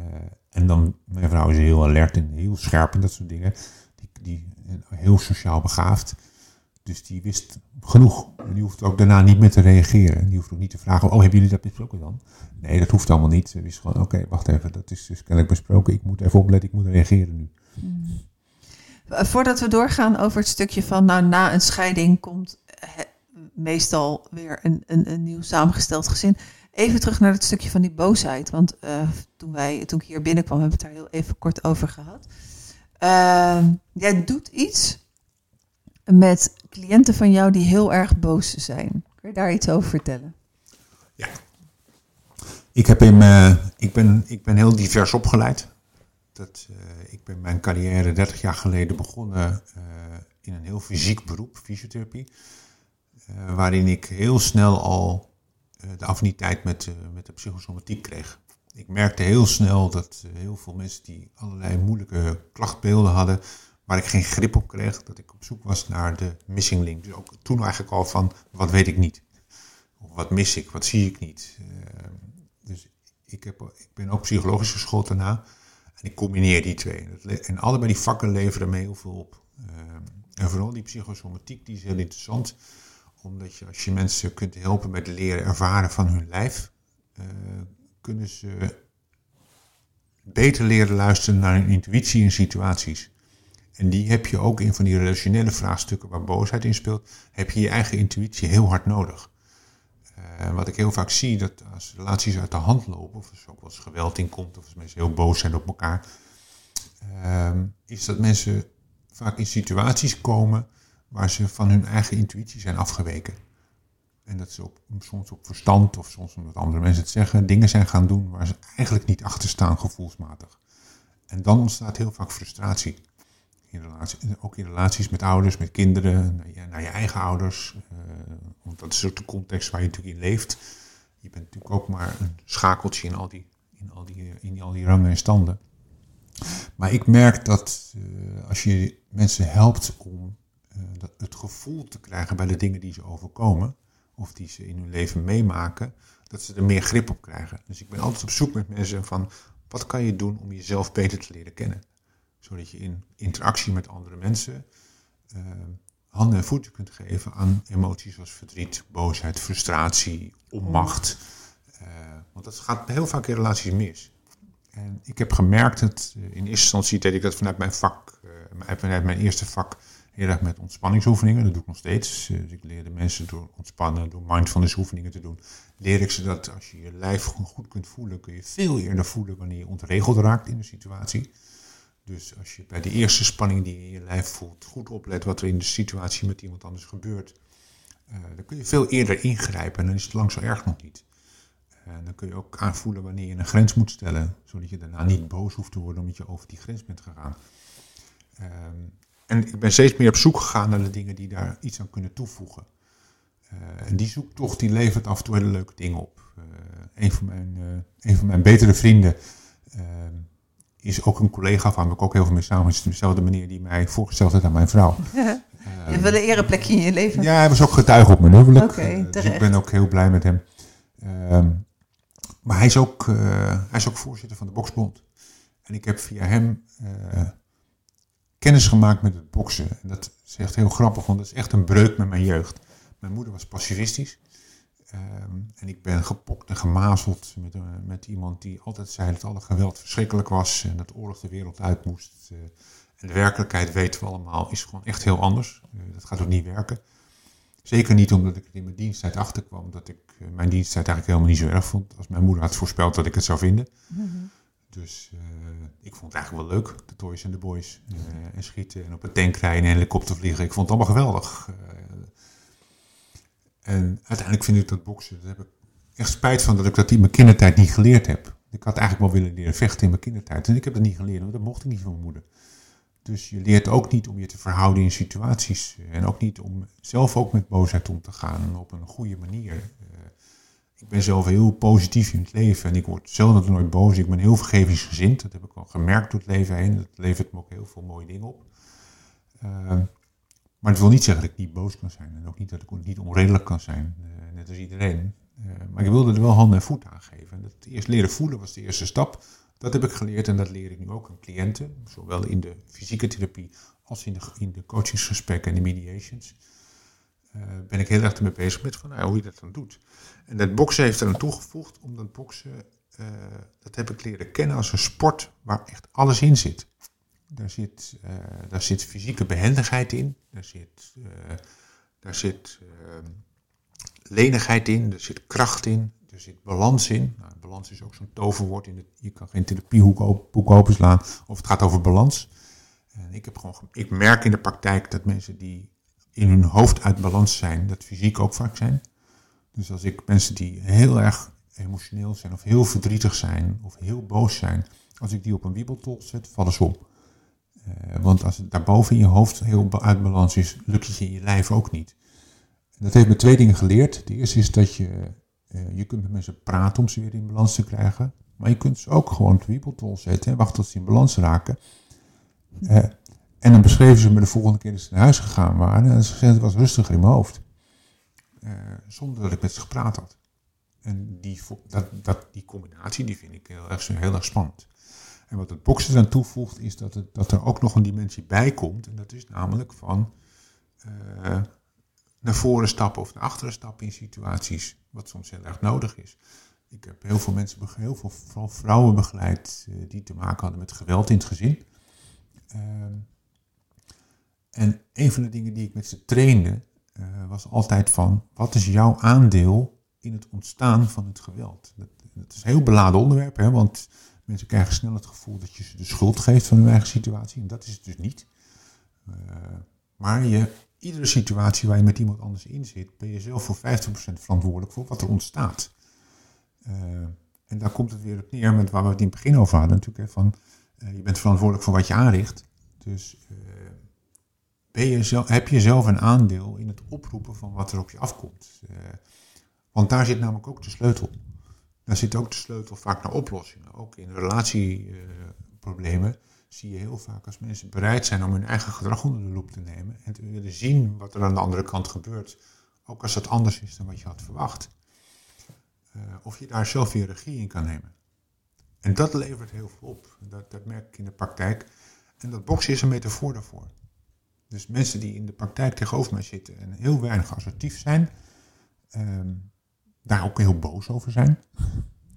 C: en dan, mijn vrouw is heel alert en heel scherp en dat soort dingen. Die die heel sociaal begaafd. Dus die wist genoeg. En die hoeft ook daarna niet meer te reageren. Die hoeft ook niet te vragen, oh, hebben jullie dat besproken dan? Nee, dat hoeft allemaal niet. Ze wist gewoon, oké, wacht even, dat is dus kennelijk besproken. Ik moet even opletten, ik moet reageren nu.
B: Eh, Voordat we doorgaan over het stukje van, nou, na een scheiding komt eh, meestal weer een, een, een nieuw samengesteld gezin. Even terug naar het stukje van die boosheid. Want eh, toen, wij, toen ik hier binnenkwam, hebben we het daar heel even kort over gehad. Ehm, jij doet iets met cliënten van jou die heel erg boos zijn. Kun je daar iets over vertellen?
C: Ja. Ik, heb in, mijn- ik, ben, ik ben heel divers opgeleid. Dat, eh, ik ben mijn carrière 30 jaar geleden begonnen in een heel fysiek beroep, fysiotherapie. Eh, waarin ik heel snel al eh, de affiniteit met, eh, met de psychosomatiek kreeg. Ik merkte heel snel dat heel veel mensen die allerlei moeilijke klachtbeelden hadden, waar ik geen grip op kreeg, dat ik op zoek was naar de missing link. Dus ook toen eigenlijk al van, wat weet ik niet? Of wat mis ik? Wat zie ik niet? Dus ik, heb, ik ben ook psychologisch geschoold daarna. En ik combineer die twee. En allebei die vakken leveren me heel veel op. En vooral die psychosomatiek, die is heel interessant. Omdat je als je mensen kunt helpen met leren ervaren van hun lijf, eh, kunnen ze beter leren luisteren naar hun intuïtie in situaties. En die heb je ook in van die relationele vraagstukken waar boosheid in speelt, heb je je eigen intuïtie heel hard nodig. Eh, wat ik heel vaak zie, dat als relaties uit de hand lopen, of er ook wel geweld in komt, of als mensen heel boos zijn op elkaar, ehm, is dat mensen vaak in situaties komen waar ze van hun eigen intuïtie zijn afgeweken. En dat ze op, soms op verstand, of soms omdat andere mensen het zeggen, dingen zijn gaan doen waar ze eigenlijk niet achter staan gevoelsmatig. En dan ontstaat heel vaak frustratie. In relatie, ook in relaties met ouders, met kinderen, naar je, je eigen ouders. eh, want dat is ook de context waar je natuurlijk in leeft. Je bent natuurlijk ook maar een schakeltje in al die, in al die, in al die rangen en standen. Maar ik merk dat eh, als je mensen helpt om dat, het gevoel te krijgen bij de dingen die ze overkomen, of die ze in hun leven meemaken, dat ze er meer grip op krijgen. Dus ik ben altijd op zoek met mensen van wat kan je doen om jezelf beter te leren kennen. Zodat je in interactie met andere mensen eh, handen en voeten kunt geven aan emoties zoals verdriet, boosheid, frustratie, onmacht. Eh, want dat gaat heel vaak in relaties mis. En ik heb gemerkt dat eh, in eerste instantie deed ik dat vanuit mijn vak, eh, vanuit mijn eerste vak, heel met ontspanningsoefeningen. Dat doe ik nog steeds. Dus ik leerde mensen door ontspannen, door mindfulness oefeningen te doen, leer ik ze dat als je je lijf goed kunt voelen, kun je veel eerder voelen wanneer je ontregeld raakt in een situatie. Dus als je bij de eerste spanning die je in je lijf voelt, goed oplet wat er in de situatie met iemand anders gebeurt, eh, dan kun je veel eerder ingrijpen en dan is het lang zo erg nog niet. En dan kun je ook aanvoelen wanneer je een grens moet stellen, zodat je daarna niet boos hoeft te worden omdat je over die grens bent gegaan. Ehm, en ik ben steeds meer op zoek gegaan naar de dingen die daar iets aan kunnen toevoegen. Eh, en die zoektocht die levert af en toe hele leuke dingen op. Eh, een, van mijn, eh, een van mijn betere vrienden is ook een collega van, waar ik ook heel veel mee samen is dezelfde manier die mij voorgesteld heeft aan mijn vrouw.
B: je hebt wel een ereplekje in je leven.
C: Ja, hij was ook getuige op mijn huwelijk.
B: Oké,
C: Eh, dus ik ben ook heel blij met hem. Ehm, maar hij is, ook, hij is ook voorzitter van de Boksbond. En ik heb via hem kennis gemaakt met het boksen. En dat is echt heel grappig, want dat is echt een breuk met mijn jeugd. Mijn moeder was pacifistisch. Ehm, en ik ben gepokt en gemazeld met, eh, met iemand die altijd zei dat alle geweld verschrikkelijk was en dat oorlog de wereld uit moest. Eh, en de werkelijkheid weten we allemaal is gewoon echt heel anders. Eh, dat gaat ook niet werken. Zeker niet omdat ik in mijn diensttijd achterkwam dat ik mijn diensttijd eigenlijk helemaal niet zo erg vond. Als mijn moeder had voorspeld dat ik het zou vinden. Dus eh, ik vond het eigenlijk wel leuk, de toys en de boys. eh, en schieten en op een tank rijden en helikopter vliegen. Ik vond het allemaal geweldig. Eh, en uiteindelijk vind ik dat boksen, daar heb ik echt spijt van dat ik dat in mijn kindertijd niet geleerd heb. Ik had eigenlijk wel willen leren vechten in mijn kindertijd. En ik heb dat niet geleerd, want dat mocht ik niet van mijn moeder. Dus je leert ook niet om je te verhouden in situaties. En ook niet om zelf ook met boosheid om te gaan op een goede manier. Ik ben zelf heel positief in het leven en ik word zelden nooit boos. Ik ben heel vergevingsgezind. Dat heb ik al gemerkt door het leven heen. Dat levert me ook heel veel mooie dingen op. Eh, maar het wil niet zeggen dat ik niet boos kan zijn. En ook niet dat ik niet onredelijk kan zijn. eh, net als iedereen. Eh, maar ik wilde er wel handen en voeten aan geven. En dat eerst leren voelen was de eerste stap. Dat heb ik geleerd en dat leer ik nu ook aan cliënten, zowel in de fysieke therapie als in de, in de coachingsgesprekken en de mediations. Uh, ben ik heel erg ermee bezig met van, nou, hoe je dat dan doet. En dat boksen heeft er aan toegevoegd, omdat boksen, uh, dat heb ik leren kennen als een sport waar echt alles in zit. Daar zit, uh, daar zit fysieke behendigheid in, daar zit, daar zit lenigheid in, er zit kracht in, er zit balans in. Nou, balans is ook zo'n toverwoord. In je kan geen therapiehoek openslaan of het gaat over balans. En ik, heb gewoon, ik merk in de praktijk dat mensen die in hun hoofd uit balans zijn, dat fysiek ook vaak zijn. Dus als ik mensen die heel erg emotioneel zijn of heel verdrietig zijn of heel boos zijn, als ik die op een wiebeltol zet, vallen ze op. Uh, want als het daarboven in je hoofd heel uit balans is, lukt het in je lijf ook niet. En dat heeft me twee dingen geleerd. De eerste is dat je, uh, je kunt met mensen praten om ze weer in balans te krijgen. Maar je kunt ze ook gewoon op de wiebeltol zetten en wachten tot ze in balans raken. Uh, en dan beschreven ze me de volgende keer dat ze naar huis gegaan waren. En ze was rustiger in mijn hoofd. Uh, zonder dat ik met ze gepraat had. En die, dat, dat, die combinatie die vind ik heel erg, heel erg spannend. En wat het boksen eraan toevoegt, is dat, dat er ook nog een dimensie bij komt. En dat is namelijk van uh, naar voren stappen of naar achteren stappen in situaties. Wat soms heel erg nodig is. Ik heb heel veel mensen, heel veel vrouwen begeleid uh, die te maken hadden met geweld in het gezin. Ehm, en een van de dingen die ik met ze trainde, uh, was altijd van, wat is jouw aandeel in het ontstaan van het geweld? Dat, is een heel beladen onderwerp, hè, want mensen krijgen snel het gevoel dat je ze de schuld geeft van hun eigen situatie. En dat is het dus niet. Uh, maar je, iedere situatie waar je met iemand anders in zit, ben je zelf voor 50% verantwoordelijk voor wat er ontstaat. Uh, en daar komt het weer op neer met waar we het in het begin over hadden natuurlijk. Hè, van, je bent verantwoordelijk voor wat je aanricht. Dus je zelf, heb je zelf een aandeel in het oproepen van wat er op je afkomt. Uh, want daar zit namelijk ook de sleutel. Daar zit ook de sleutel vaak naar oplossingen. Ook in relatieproblemen uh, zie je heel vaak als mensen bereid zijn om hun eigen gedrag onder de loep te nemen en te willen zien wat er aan de andere kant gebeurt. Ook als dat anders is dan wat je had verwacht. Uh, of je daar zelf weer regie in kan nemen. En dat levert heel veel op. Dat, dat merk ik in de praktijk. En dat boksen is een metafoor daarvoor. Dus mensen die in de praktijk tegenover mij zitten en heel weinig assertief zijn, um, daar ook heel boos over zijn.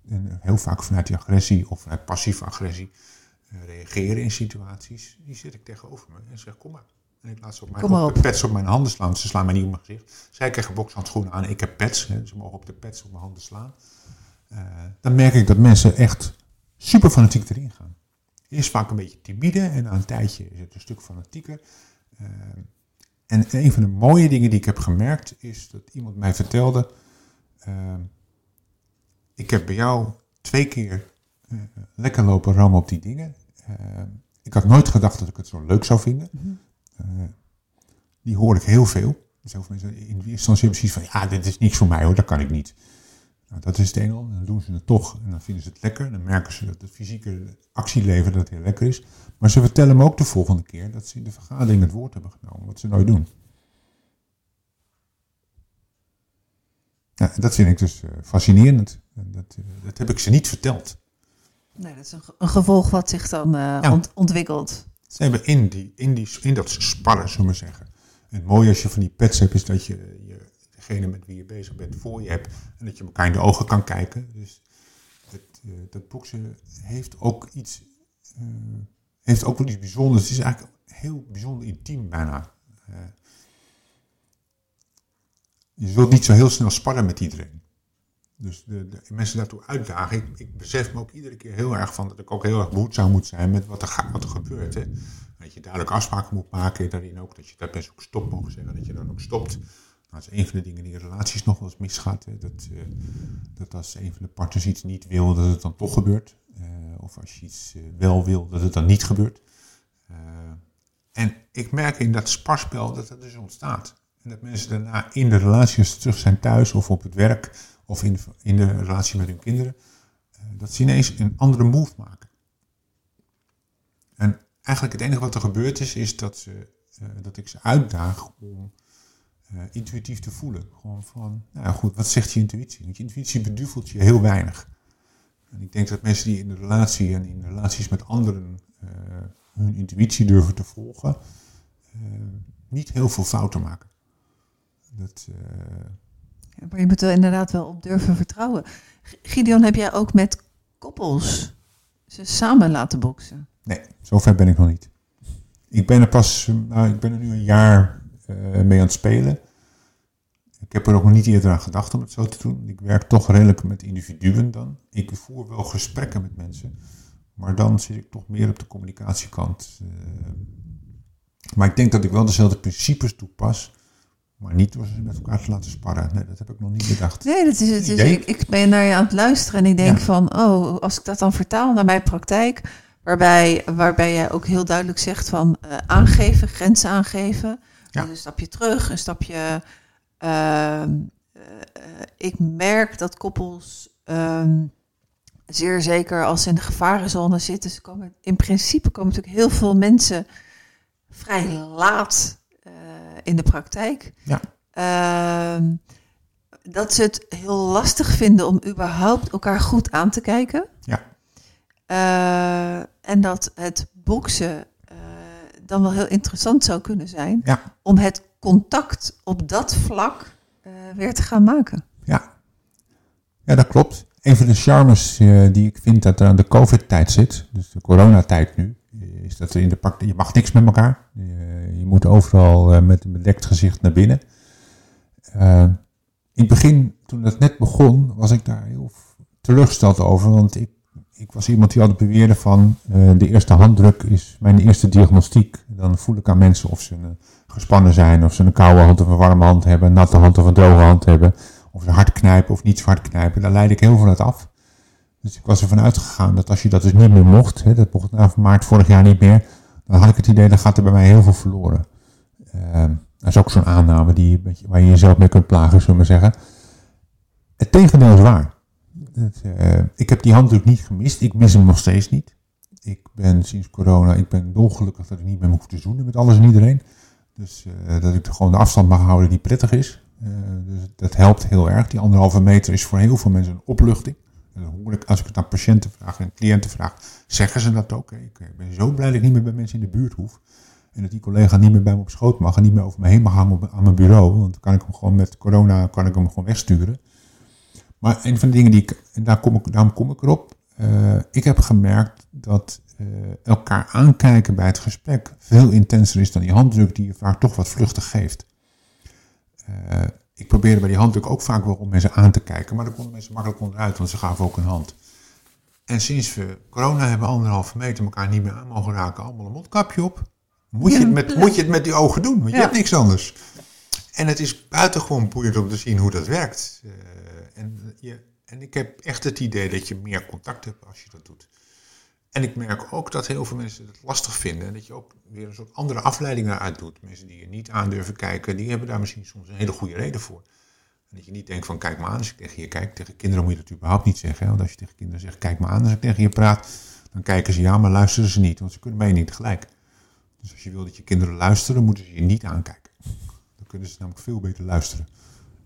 C: En heel vaak vanuit die agressie of vanuit passieve agressie uh, reageren in situaties. Die zit ik tegenover me en zeg: Kom maar. En ik laat ze op mijn op pets op mijn handen slaan. Ze slaan mij niet op mijn gezicht. Zij krijgen bokshandschoenen aan. Ik heb pets. Hè, ze mogen op de pets op mijn handen slaan. Uh, dan merk ik dat mensen echt super fanatiek erin gaan. Eerst vaak een beetje timide en na een tijdje is het een stuk fanatieker. Uh, en een van de mooie dingen die ik heb gemerkt is dat iemand mij vertelde: uh, Ik heb bij jou twee keer uh, lekker lopen rammen op die dingen. ik had nooit gedacht dat ik het zo leuk zou vinden. -hmm. die hoor ik heel veel. Dus heel veel mensen in eerste instantie precies van: Ja, dit is niks voor mij hoor, dat kan ik niet. Nou, dat is het ene. Dan doen ze het toch en dan vinden ze het lekker. Dan merken ze dat het fysieke actieleven dat heel lekker is. Maar ze vertellen me ook de volgende keer dat ze in de vergadering het woord hebben genomen, wat ze nooit doen. Ja, dat vind ik dus uh, fascinerend. Dat, uh, dat heb ik ze niet verteld.
B: Nee, dat is een, een gevolg wat zich dan uh, ja. ont ontwikkelt.
C: Ze hebben in, die, in, die, in dat sparren, zullen we zeggen. En het mooie als je van die pets hebt, is dat je, je degene met wie je bezig bent voor je hebt. En dat je elkaar in de ogen kan kijken. Dus het, dat boksen heeft ook iets heeft ook wel iets bijzonders. Het is eigenlijk heel bijzonder intiem bijna. Uh, je zult niet zo heel snel sparren met iedereen. Dus de, de mensen daartoe uitdagen. Ik, besef me ook iedere keer heel erg van dat ik ook heel erg behoedzaam moet zijn met wat er, wat er gebeurt. Hè. Dat je duidelijk afspraken moet maken. Daarin ook dat je dat best ook stop mogen zeggen. Dat je dan ook stopt. Nou, dat is een van de dingen die in relaties nog wel eens misgaat. Dat, uh, dat als een van de partners iets niet wil, dat het dan toch gebeurt. Uh, of als je iets uh, wel wil, dat het dan niet gebeurt. en ik merk in dat sparspel dat dat dus ontstaat. En dat mensen daarna in de relaties terug zijn thuis of op het werk of in, in de relatie met hun kinderen, dat ze ineens een andere move maken. En eigenlijk het enige wat er gebeurd is, is dat, ze, dat ik ze uitdaag om uh, intuïtief te voelen. Gewoon van, nou goed, wat zegt je intuïtie? Want je intuïtie beduvelt je heel weinig. En ik denk dat mensen die in de relatie en in relaties met anderen uh, hun intuïtie durven te volgen, uh, niet heel veel fouten maken. Dat,
B: ja, maar je moet er inderdaad wel op durven vertrouwen. Gideon, heb jij ook met koppels ze samen laten boksen?
C: Nee, zover ben ik nog niet. Ik ben er pas, nou, ik ben er nu een jaar mee aan het spelen. Ik heb er ook nog niet eerder aan gedacht om het zo te doen. Ik werk toch redelijk met individuen dan. Ik voer wel gesprekken met mensen, maar dan zit ik toch meer op de communicatiekant. Uh, maar ik denk dat ik wel dezelfde principes toepas, maar niet door ze met elkaar te laten sparren. Nee, dat heb ik nog niet bedacht.
B: Nee, dat is het. Is, ik, ik, ben naar je aan het luisteren en ik denk van, oh, als ik dat dan vertaal naar mijn praktijk, waarbij, waarbij jij ook heel duidelijk zegt van uh, aangeven, grenzen aangeven. Ja. Dus een stapje terug, een stapje uh, ik merk dat koppels, uh, zeer zeker als ze in de gevarenzone zitten, ze komen, in principe komen natuurlijk heel veel mensen vrij laat uh, in de praktijk. Ja. Ehm, dat ze het heel lastig vinden om überhaupt elkaar goed aan te kijken. Ja. Uh, en dat het boksen dan wel heel interessant zou kunnen zijn ja. om het contact op dat vlak uh, weer te gaan maken.
C: Ja. ja, dat klopt. Een van de charmes uh, die ik vind dat er aan de COVID-tijd zit, dus de coronatijd nu, is dat er in de pak, je mag niks met elkaar. Je, je moet overal met een bedekt gezicht naar binnen. in het begin, toen dat net begon, was ik daar heel teleurgesteld over, want ik ik was iemand die altijd beweerde van uh, de eerste handdruk is mijn eerste diagnostiek. Dan voel ik aan mensen of ze een gespannen zijn, of ze een koude hand of een warme hand hebben, een natte hand of een droge hand hebben, of ze hard knijpen of niet zo hard knijpen. Daar leid ik heel veel uit af. Dus ik was ervan uitgegaan dat als je dat dus niet meer mocht, hè, dat mocht na maart vorig jaar niet meer, dan had ik het idee, dan gaat er bij mij heel veel verloren. Uh, dat is ook zo'n aanname die, waar je jezelf mee kunt plagen, zullen we maar zeggen. Het tegendeel is waar. Uh, ik heb die handdruk niet gemist. Ik mis hem nog steeds niet. Ik ben sinds corona, ik ben dolgelukkig dat ik niet meer hoef te zoenen met alles en iedereen. Dus uh, dat ik gewoon de afstand mag houden die prettig is. Uh, dus dat helpt heel erg. Die anderhalve meter is voor heel veel mensen een opluchting. En dan hoor ik, als ik het aan patiënten vraag en cliënten vraag, zeggen ze dat ook. Ik ben zo blij dat ik niet meer bij mensen in de buurt hoef. En dat die collega niet meer bij me op schoot mag en niet meer over me heen mag hangen aan mijn bureau. Want dan kan ik hem gewoon met corona kan ik hem gewoon wegsturen. Maar een van de dingen die ik, en daar kom ik, daarom kom ik erop. Uh, ik heb gemerkt dat uh, elkaar aankijken bij het gesprek veel intenser is dan die handdruk die je vaak toch wat vluchtig geeft. Uh, ik probeerde bij die handdruk ook vaak wel om mensen aan te kijken, maar daar konden mensen makkelijk onderuit, want ze gaven ook een hand. En sinds we corona hebben, anderhalve meter elkaar niet meer aan mogen raken, allemaal een mondkapje op. Moet, je, het met, moet je het met die ogen doen, want je hebt niks anders. En het is buitengewoon boeiend om te zien hoe dat werkt. En, je, en ik heb echt het idee dat je meer contact hebt als je dat doet. En ik merk ook dat heel veel mensen het lastig vinden. En dat je ook weer een soort andere afleiding eruit doet. Mensen die je niet aan durven kijken, die hebben daar misschien soms een hele goede reden voor. En dat je niet denkt van kijk maar aan als ik tegen je kijk. Tegen kinderen moet je dat überhaupt niet zeggen. Want als je tegen kinderen zegt kijk maar aan als ik tegen je praat. Dan kijken ze ja, maar luisteren ze niet. Want ze kunnen mij niet tegelijk. Dus als je wil dat je kinderen luisteren, moeten ze je niet aankijken. Dan kunnen ze namelijk veel beter luisteren.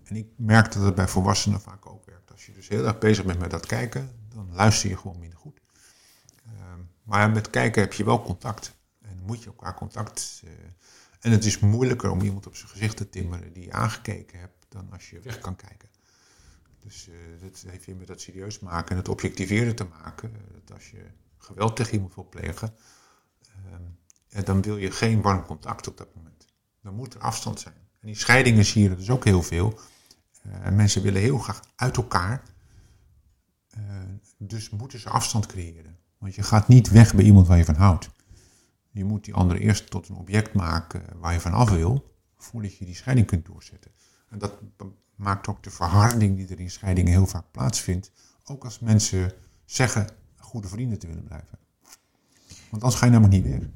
C: En ik merk dat het bij volwassenen vaak ook werkt. Als je dus heel erg bezig bent met dat kijken, dan luister je gewoon minder goed. Ehm, maar met kijken heb je wel contact. En moet je elkaar contact. Uh, en het is moeilijker om iemand op zijn gezicht te timmeren die je aangekeken hebt, dan als je weg kan kijken. Dus uh, dat heeft weer met dat serieus maken en het objectiveren te maken. Dat als je geweld tegen iemand wil plegen, uh, dan wil je geen warm contact op dat moment. Dan moet er afstand zijn. En die scheidingen zie je dus ook heel veel. Uh, mensen willen heel graag uit elkaar. Uh, dus moeten ze afstand creëren. Want je gaat niet weg bij iemand waar je van houdt. Je moet die andere eerst tot een object maken waar je van af wil, voordat je die scheiding kunt doorzetten. En dat maakt ook de verharding die er in scheidingen heel vaak plaatsvindt, ook als mensen zeggen goede vrienden te willen blijven. Want anders ga je namelijk niet weg.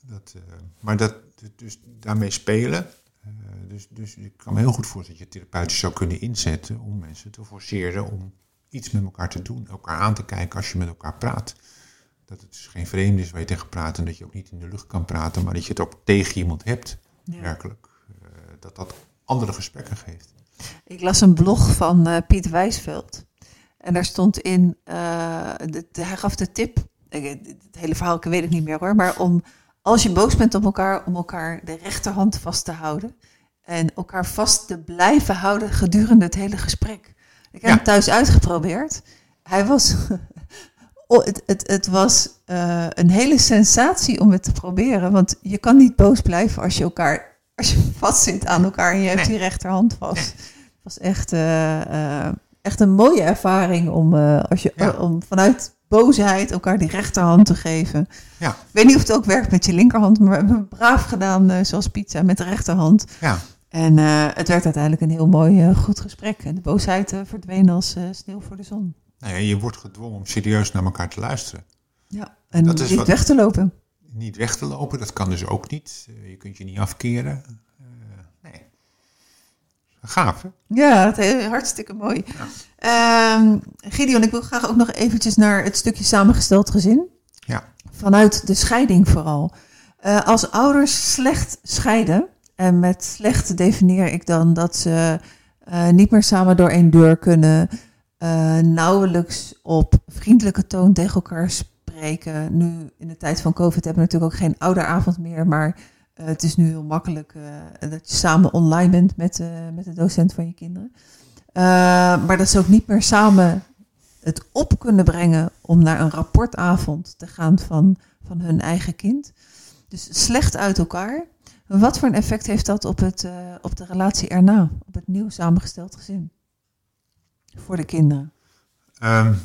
C: Dat, uh, maar dat, dus daarmee spelen, uh, dus, dus ik kan me heel goed voorstellen dat je therapeutisch zou kunnen inzetten om mensen te forceren om iets met elkaar te doen, elkaar aan te kijken als je met elkaar praat. Dat het dus geen vreemd is waar je tegen praat en dat je ook niet in de lucht kan praten, maar dat je het ook tegen iemand hebt, ja. werkelijk. Uh, dat dat andere gesprekken geeft.
B: Ik las een blog van uh, Piet Wijsveld. En daar stond in, de, hij gaf de tip, het hele verhaal ik weet ik niet meer hoor, maar om als je boos bent op elkaar, om elkaar de rechterhand vast te houden. En elkaar vast te blijven houden gedurende het hele gesprek. Ik heb hem thuis uitgeprobeerd. Hij was. oh, het, het, het was uh, een hele sensatie om het te proberen. Want je kan niet boos blijven als je elkaar. Als je vast zit aan elkaar en je hebt die rechterhand vast. Het was echt, uh, uh, echt een mooie ervaring om, als je, ja. om vanuit boosheid elkaar die rechterhand te geven. Ja. Ik weet niet of het ook werkt met je linkerhand, maar we hebben het braaf gedaan, zoals pizza, met de rechterhand. Ja. En uh, het werd uiteindelijk een heel mooi, uh, goed gesprek. En de boosheid uh, verdween als sneeuw voor de zon.
C: Nou ja, je wordt gedwongen om serieus naar elkaar te luisteren.
B: Ja, en dat niet weg te lopen.
C: Niet weg te lopen, dat kan dus ook niet. je kunt je niet afkeren. nee. Gaaf, hè?
B: Ja, het, hartstikke mooi. Ja. Uh, Gideon, ik wil graag ook nog eventjes naar het stukje samengesteld gezin. Ja. Vanuit de scheiding vooral. als ouders slecht scheiden en met slecht definieer ik dan dat ze uh, niet meer samen door één deur kunnen, uh, nauwelijks op vriendelijke toon tegen elkaar spreken. Nu in de tijd van COVID hebben we natuurlijk ook geen ouderavond meer, maar het is nu heel makkelijk dat je samen online bent met, met de docent van je kinderen. Maar dat ze ook niet meer samen het op kunnen brengen om naar een rapportavond te gaan van, van hun eigen kind. Dus slecht uit elkaar. Wat voor een effect heeft dat op, het, uh, op de relatie erna, op het nieuw samengesteld gezin? Voor de kinderen?
C: Um,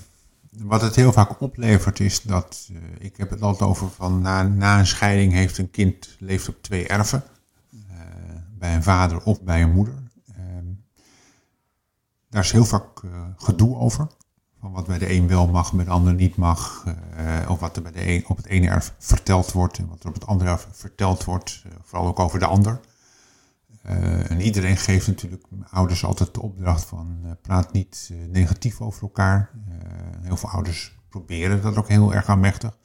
C: wat het heel vaak oplevert is dat, uh, ik heb het altijd over van na, na een scheiding heeft een kind leeft op twee erven. Bij een vader of bij een moeder. Daar is heel vaak gedoe over. Van wat bij de een wel mag, bij de ander niet mag. Uh, of wat er bij de een, op het ene erf verteld wordt en wat er op het andere erf verteld wordt. Uh, vooral ook over de ander. En iedereen geeft natuurlijk ouders altijd de opdracht van praat niet negatief over elkaar. heel veel ouders proberen dat ook heel erg aanmächtig.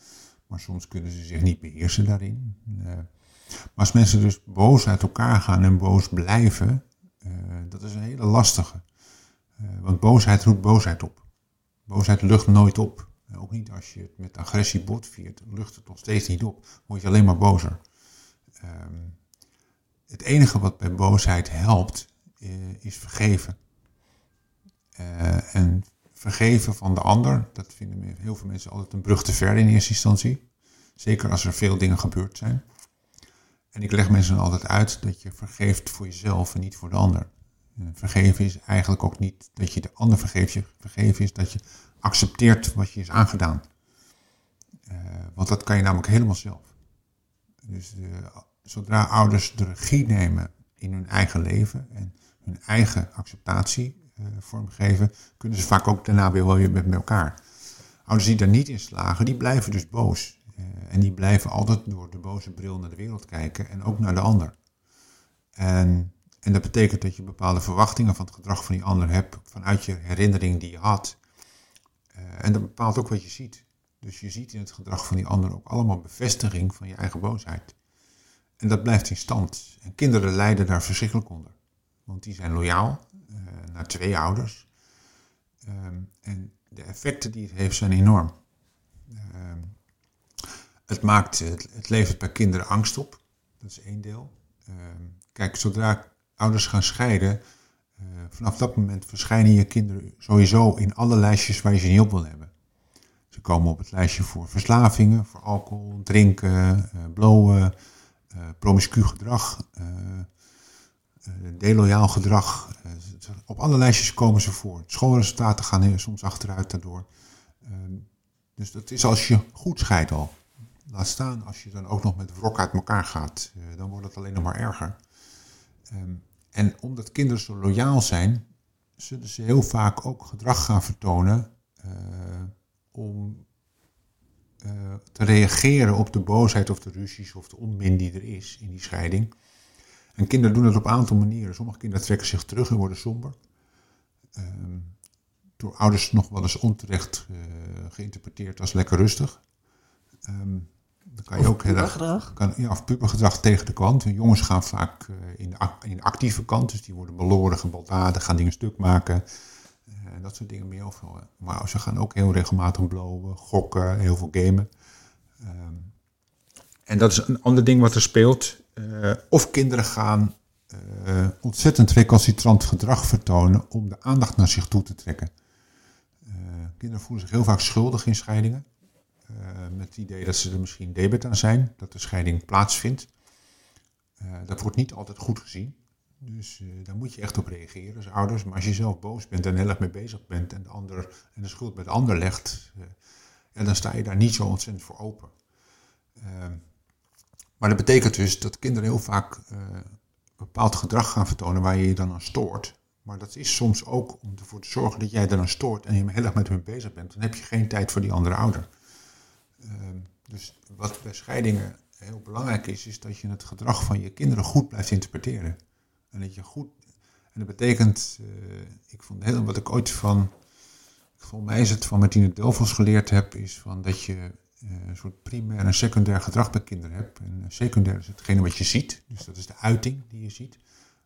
C: Maar soms kunnen ze zich niet beheersen daarin. maar als mensen dus boos uit elkaar gaan en boos blijven, dat is een hele lastige. Want boosheid roept boosheid op. Boosheid lucht nooit op. Ook niet als je het met agressie botviert, lucht het nog steeds niet op. Word je alleen maar bozer. Um, het enige wat bij boosheid helpt, uh, is vergeven. En vergeven van de ander, dat vinden heel veel mensen altijd een brug te ver in eerste instantie. Zeker als er veel dingen gebeurd zijn. En ik leg mensen altijd uit dat je vergeeft voor jezelf en niet voor de ander. Vergeven is eigenlijk ook niet dat je de ander vergeeft. Vergeven is dat je accepteert wat je is aangedaan. Uh, want dat kan je namelijk helemaal zelf. Dus zodra ouders de regie nemen in hun eigen leven en hun eigen acceptatie vormgeven, kunnen ze vaak ook daarna weer wel weer met elkaar. Ouders die daar niet in slagen, die blijven dus boos. En die blijven altijd door de boze bril naar de wereld kijken en ook naar de ander. En en dat betekent dat je bepaalde verwachtingen van het gedrag van die ander hebt vanuit je herinnering die je had. Uh, en dat bepaalt ook wat je ziet. Dus je ziet in het gedrag van die ander ook allemaal bevestiging van je eigen boosheid. En dat blijft in stand. En kinderen lijden daar verschrikkelijk onder. Want die zijn loyaal uh, naar twee ouders. Um, en de effecten die het heeft zijn enorm. Um, het, maakt, het, het levert bij kinderen angst op. Dat is één deel. Um, kijk, zodra ouders gaan scheiden, uh, vanaf dat moment verschijnen je kinderen sowieso in alle lijstjes waar je ze niet op wil hebben. Ze komen op het lijstje voor verslavingen, voor alcohol, drinken, uh, blowen, uh, promiscu gedrag, deloyaal gedrag. op alle lijstjes komen ze voor. Schoolresultaten gaan soms achteruit daardoor. Ehm, dus dat is als je goed scheidt al. Laat staan als je dan ook nog met wrok uit elkaar gaat. dan wordt het alleen nog maar erger. Um, en omdat kinderen zo loyaal zijn, zullen ze heel vaak ook gedrag gaan vertonen uh, om uh, te reageren op de boosheid of de ruzies of de onmin die er is in die scheiding. En kinderen doen het op een aantal manieren. Sommige kinderen trekken zich terug en worden somber. Uh, door ouders nog wel eens onterecht uh, geïnterpreteerd als lekker rustig. Um, dan kan je ook heel erg. Kan, ja, of pubergedrag tegen de kant. Jongens gaan vaak uh, in, de, in de actieve kant, dus die worden beloren, gebaldadig, gaan dingen stuk maken. En dat soort dingen meer overal. Maar ze gaan ook heel regelmatig blowen, gokken, heel veel gamen. Ehm, en dat is een ander ding wat er speelt. Eh, of kinderen gaan uh, ontzettend recalcitrant gedrag vertonen om de aandacht naar zich toe te trekken. Uh, kinderen voelen zich heel vaak schuldig in scheidingen. Met het idee dat ze er misschien debet aan zijn, dat de scheiding plaatsvindt. dat wordt niet altijd goed gezien. Dus daar moet je echt op reageren als ouders. Maar als je zelf boos bent en heel erg mee bezig bent en de, ander, en de schuld bij de ander legt, en dan sta je daar niet zo ontzettend voor open. Ehm, maar dat betekent dus dat kinderen heel vaak bepaald gedrag gaan vertonen waar je je dan aan stoort. Maar dat is soms ook om ervoor te zorgen dat jij er aan stoort en je heel erg met hun bezig bent. Dan heb je geen tijd voor die andere ouder. Ehm, dus wat bij scheidingen heel belangrijk is, is dat je het gedrag van je kinderen goed blijft interpreteren. En dat je goed. En dat betekent, uh, ik vond heel, wat ik ooit van, volgens mij is het van Martine Delfos geleerd heb, is van dat je eh, een soort primair en secundair gedrag bij kinderen hebt. En secundair is hetgene wat je ziet, dus dat is de uiting die je ziet.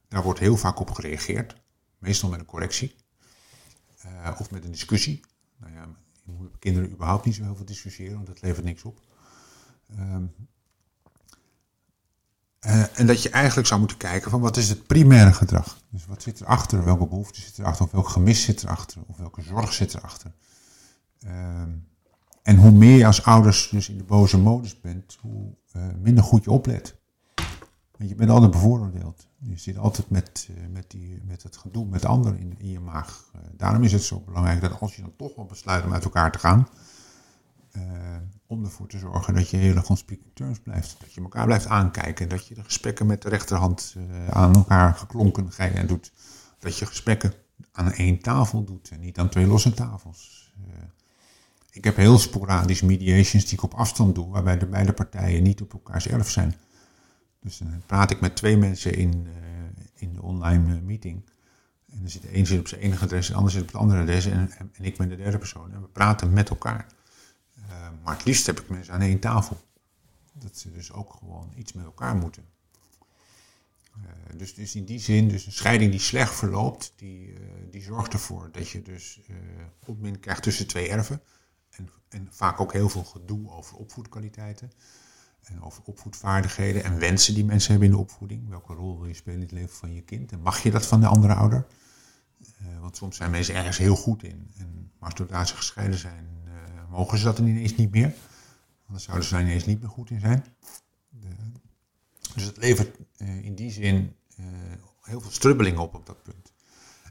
C: Daar wordt heel vaak op gereageerd, meestal met een correctie of met een discussie. Nou ja, je moet met kinderen überhaupt niet zo heel veel discussiëren, want dat levert niks op. Um, uh, en dat je eigenlijk zou moeten kijken van wat is het primaire gedrag. Dus wat zit erachter, welke behoefte zit erachter, of welk gemis zit erachter, of welke zorg zit erachter. Uh, en hoe meer je als ouders dus in de boze modus bent, hoe uh, minder goed je oplet. Want je bent altijd bevooroordeeld. Je zit altijd met, uh, met, die, met het gedoe met anderen in, in je maag. Uh, daarom is het zo belangrijk dat als je dan toch wel besluit om uit elkaar te gaan, om ervoor te zorgen dat je heel erg on speaking terms blijft. Dat je elkaar blijft aankijken. Dat je de gesprekken met de rechterhand aan elkaar geklonken en doet. Dat je gesprekken aan één tafel doet en niet aan twee losse tafels. Ik heb heel sporadisch mediations die ik op afstand doe, waarbij de beide partijen niet op elkaars erf zijn. Dus dan praat ik met twee mensen in, uh, in de online uh, meeting. En dan zit een zit op zijn enige adres de ander zit op het andere adres en, en, ik ben de derde persoon. En we praten met elkaar. Uh, maar het liefst heb ik mensen aan één tafel. Dat ze dus ook gewoon iets met elkaar moeten. dus, dus in die zin, dus een scheiding die slecht verloopt, die, die zorgt ervoor dat je dus opmin krijgt tussen twee erven en, en vaak ook heel veel gedoe over opvoedkwaliteiten. En over opvoedvaardigheden en wensen die mensen hebben in de opvoeding. Welke rol wil je spelen in het leven van je kind? En mag je dat van de andere ouder? Uh, want soms zijn mensen ergens heel goed in. En, maar zodra ze gescheiden zijn, uh, mogen ze dat er ineens niet meer. Anders zouden ze daar ineens niet meer goed in zijn. Dus het levert uh, in die zin heel veel strubbelingen op op dat punt.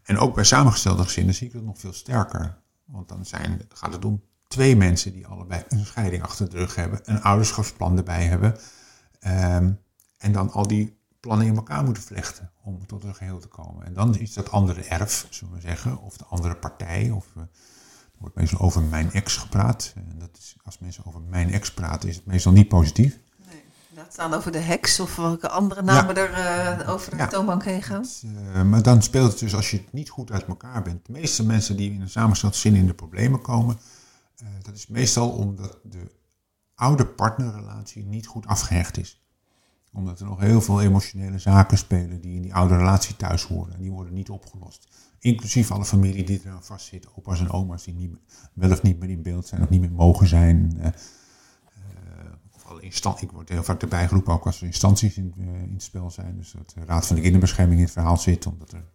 C: En ook bij samengestelde gezinnen zie ik het nog veel sterker. Want dan zijn, gaat het om twee mensen die allebei een scheiding achter de rug hebben, een ouderschapsplan erbij hebben. Um, en dan al die plannen in elkaar moeten vlechten om tot een geheel te komen. En dan is dat andere erf, zullen we zeggen, of de andere partij. Of, uh, er wordt meestal over mijn ex gepraat. En dat is, als mensen over mijn ex praten, is het meestal niet positief.
B: Nee, laat staan over de heks of welke andere namen ja. er uh, over de ja. toonbank heen gaan.
C: Uh, maar dan speelt het dus als je niet goed uit elkaar bent. De meeste mensen die in een samengesteld zin in de problemen komen, dat is meestal omdat de oude partnerrelatie niet goed afgehecht is. Omdat er nog heel veel emotionele zaken spelen die in die oude relatie thuis horen. En die worden niet opgelost. Inclusief alle familie die eraan vastzit. Opa's en oma's die niet, wel of niet meer in beeld zijn of niet meer mogen zijn. Uh, uh, of alle. Ik word heel vaak erbij geroepen ook als er instanties in, in het spel zijn. Dus dat de Raad van de Kinderbescherming in het verhaal zit. Omdat er,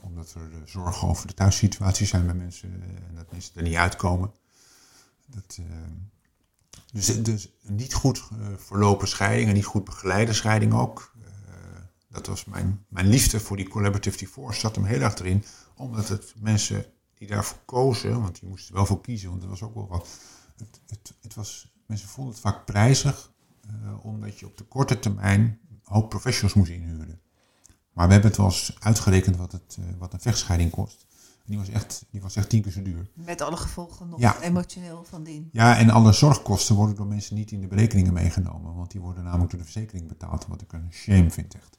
C: omdat er zorgen over de thuissituatie zijn bij mensen. En dat mensen er niet uitkomen. Dat, dus, dus niet goed uh, verlopen scheiding en niet goed begeleide scheiding ook. Uh, dat was mijn, mijn liefde voor die collaborative divorce, zat hem heel erg erin. Omdat het mensen die daarvoor kozen, want die moesten wel voor kiezen, want er was ook wel wat. Het, het, het was, mensen vonden het vaak prijzig, omdat je op de korte termijn een hoop professionals moest inhuren. Maar we hebben het wel eens uitgerekend wat, het, wat een vechtscheiding kost. Die was echt, die was echt tien keer zo duur.
B: Met alle gevolgen nog ja. emotioneel van dien.
C: Ja, en alle zorgkosten worden door mensen niet in de berekeningen meegenomen. Want die worden namelijk door de verzekering betaald. Wat ik een shame vind echt.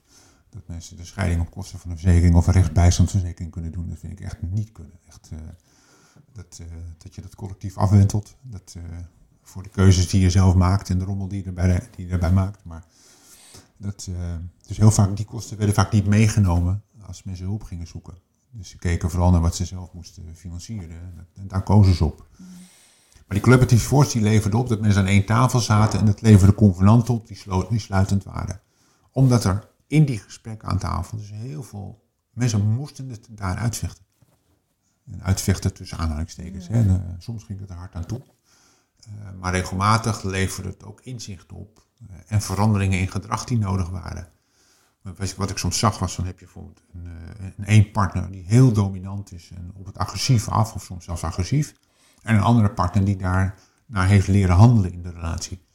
C: Dat mensen de scheiding op kosten van een verzekering of een rechtsbijstandsverzekering kunnen doen. Dat vind ik echt niet kunnen. Echt, uh, dat, uh, dat je dat collectief afwentelt. Dat, uh, voor de keuzes die je zelf maakt en de rommel die je erbij, die je erbij maakt. Maar dat, dus heel vaak, die kosten werden vaak niet meegenomen als mensen hulp gingen zoeken. Dus ze keken vooral naar wat ze zelf moesten financieren. En daar kozen ze op. Maar die collaborative force die leverde op dat mensen aan één tafel zaten en dat leverde convenanten op die, die sluitend waren. Omdat er in die gesprekken aan tafel dus heel veel mensen moesten het daar uitvechten. En uitvechten tussen aanhalingstekens. Hè. soms ging het er hard aan toe. Uh, maar regelmatig leverde het ook inzicht op uh, en veranderingen in gedrag die nodig waren. Wat ik soms zag was, dan heb je bijvoorbeeld een, uh, een één partner die heel dominant is en op het agressief af, of soms zelfs agressief. En een andere partner die daar naar heeft leren handelen in de relatie.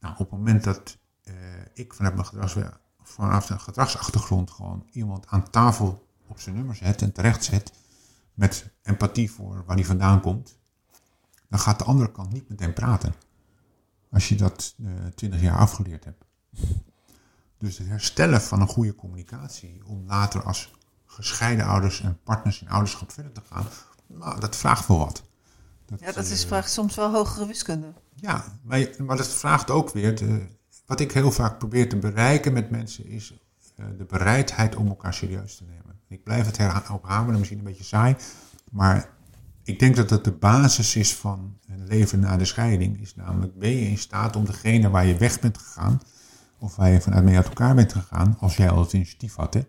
C: Nou, op het moment dat ik vanuit mijn gedrags, vanaf een gedragsachtergrond gewoon iemand aan tafel op zijn nummer zet en terecht zet, met empathie voor waar hij vandaan komt, dan gaat de andere kant niet met hem praten. Als je dat uh, twintig jaar afgeleerd hebt. Dus het herstellen van een goede communicatie, om later als gescheiden ouders en partners in ouderschap verder te gaan, nou, dat vraagt wel wat.
B: Dat, ja, dat is, uh, vraagt soms wel hogere wiskunde.
C: Ja, maar, maar dat vraagt ook weer, de, wat ik heel vaak probeer te bereiken met mensen, is uh, de bereidheid om elkaar serieus te nemen. Ik blijf het hameren, misschien een beetje saai, maar ik denk dat het de basis is van een leven na de scheiding. Is namelijk, ben je in staat om degene waar je weg bent gegaan, of waar je vanuit mee uit elkaar bent gegaan, als jij al het initiatief had, uh,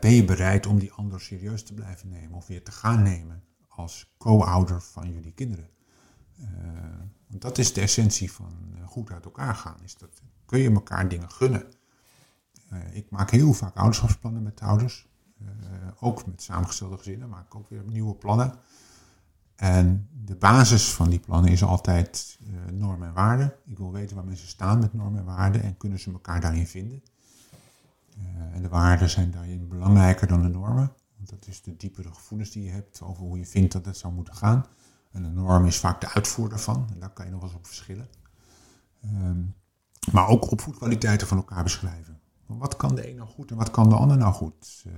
C: ben je bereid om die ander serieus te blijven nemen of weer te gaan nemen als co-ouder van jullie kinderen. Uh, dat is de essentie van uh, goed uit elkaar gaan. Is dat, kun je elkaar dingen gunnen. ik maak heel vaak ouderschapsplannen met ouders. Eh, ook met samengestelde gezinnen maak ik ook weer nieuwe plannen. En de basis van die plannen is altijd uh, normen en waarden. Ik wil weten waar mensen staan met normen en waarden en kunnen ze elkaar daarin vinden. Uh, en de waarden zijn daarin belangrijker dan de normen. Want dat is de diepere gevoelens die je hebt over hoe je vindt dat het zou moeten gaan. En de norm is vaak de uitvoer daarvan. En daar kan je nog wel eens op verschillen. Um, maar ook opvoedkwaliteiten van elkaar beschrijven. Wat kan de een nou goed en wat kan de ander nou goed? Uh,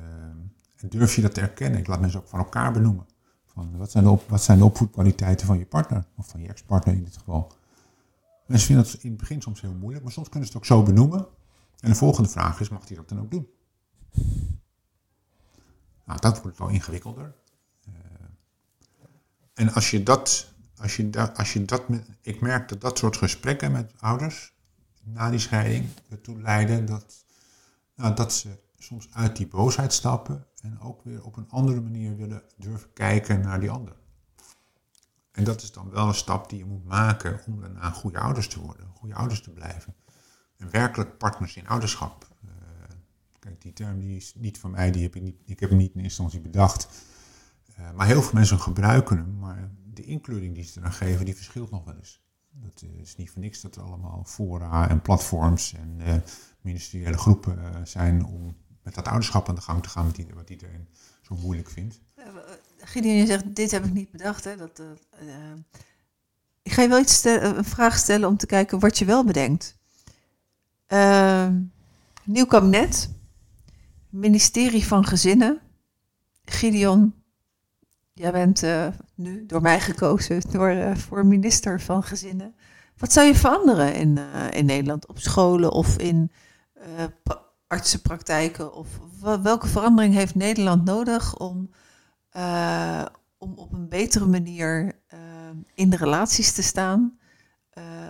C: en durf je dat te erkennen? Ik laat mensen ook van elkaar benoemen. Wat, zijn de wat zijn de opvoedkwaliteiten van je partner? Of van je ex-partner in dit geval. Mensen vinden dat in het begin soms heel moeilijk, maar soms kunnen ze het ook zo benoemen. En de volgende vraag is, mag hij dat dan ook doen? Nou, dat wordt wel ingewikkelder. Uh, en als je dat, als je, da, als je dat ik merk dat dat soort gesprekken met ouders na die scheiding ertoe leiden dat nou, dat ze soms uit die boosheid stappen en ook weer op een andere manier willen durven kijken naar die ander. En dat is dan wel een stap die je moet maken om daarna goede ouders te worden, goede ouders te blijven. En werkelijk partners in ouderschap. Uh, kijk, die term die is niet van mij, die heb ik, niet, ik heb hem niet in instantie bedacht. Uh, maar heel veel mensen gebruiken hem, maar de inkleuring die ze eraan geven, die verschilt nog wel eens. Dat is niet voor niks dat er allemaal fora en platforms en uh, ministeriële groepen zijn om met dat ouderschap aan de gang te gaan, die, wat iedereen zo moeilijk vindt.
B: Uh, Gideon, je zegt, dit heb ik niet bedacht. Hè? Dat, ik ga je wel iets een vraag stellen om te kijken wat je wel bedenkt. Ehm, nieuw kabinet, ministerie van Gezinnen. Gideon, jij bent nu door mij gekozen door, voor minister van Gezinnen. Wat zou je veranderen in, in Nederland op scholen of in artsenpraktijken? Of welke verandering heeft Nederland nodig om, uh, om op een betere manier uh, in de relaties te staan?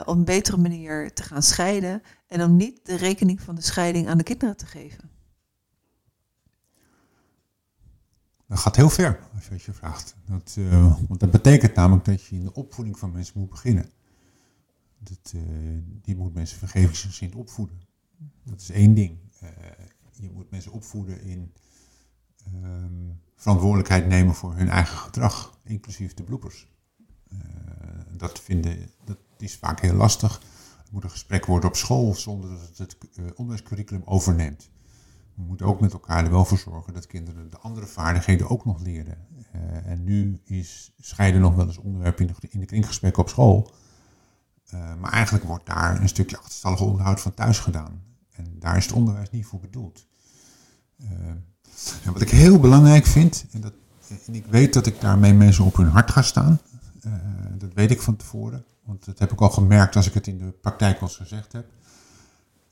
B: op een betere manier te gaan scheiden en om niet de rekening van de scheiding aan de kinderen te geven?
C: Dat gaat heel ver, als je het je vraagt. Dat, want dat betekent namelijk dat je in de opvoeding van mensen moet beginnen. Dat, die moet mensen vergevingsgezind opvoeden. Dat is één ding. Uh, je moet mensen opvoeden in um, verantwoordelijkheid nemen voor hun eigen gedrag, inclusief de bloepers. Uh, dat, vinden, dat is vaak heel lastig. Het moet een gesprek worden op school zonder dat het uh, onderwijscurriculum overneemt. We moeten ook met elkaar er wel voor zorgen dat kinderen de andere vaardigheden ook nog leren. en nu is scheiden nog wel eens onderwerp in de, in de kringgesprekken op school. Maar eigenlijk wordt daar een stukje achterstallig onderhoud van thuis gedaan. En daar is het onderwijs niet voor bedoeld. En wat ik heel belangrijk vind, en, dat, en ik weet dat ik daarmee mensen op hun hart ga staan, uh, dat weet ik van tevoren, want dat heb ik al gemerkt als ik het in de praktijk al gezegd heb.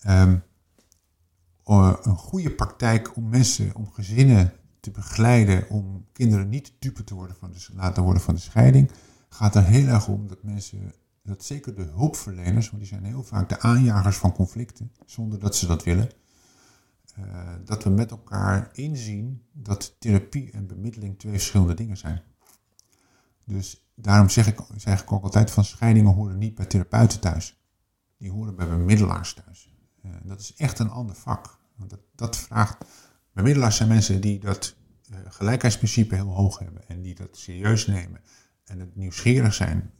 C: Um, eh, een goede praktijk om mensen, om gezinnen te begeleiden, om kinderen niet dupe te worden van de, laten worden van de scheiding, gaat er heel erg om dat mensen, dat zeker de hulpverleners, want die zijn heel vaak de aanjagers van conflicten, zonder dat ze dat willen, eh, dat we met elkaar inzien dat therapie en bemiddeling twee verschillende dingen zijn. Dus daarom zeg ik, zeg ik ook altijd van scheidingen horen niet bij therapeuten thuis. Die horen bij bemiddelaars thuis. Uh, dat is echt een ander vak. Want dat, dat vraagt. Bemiddelaars zijn mensen die dat uh, gelijkheidsprincipe heel hoog hebben en die dat serieus nemen en het nieuwsgierig zijn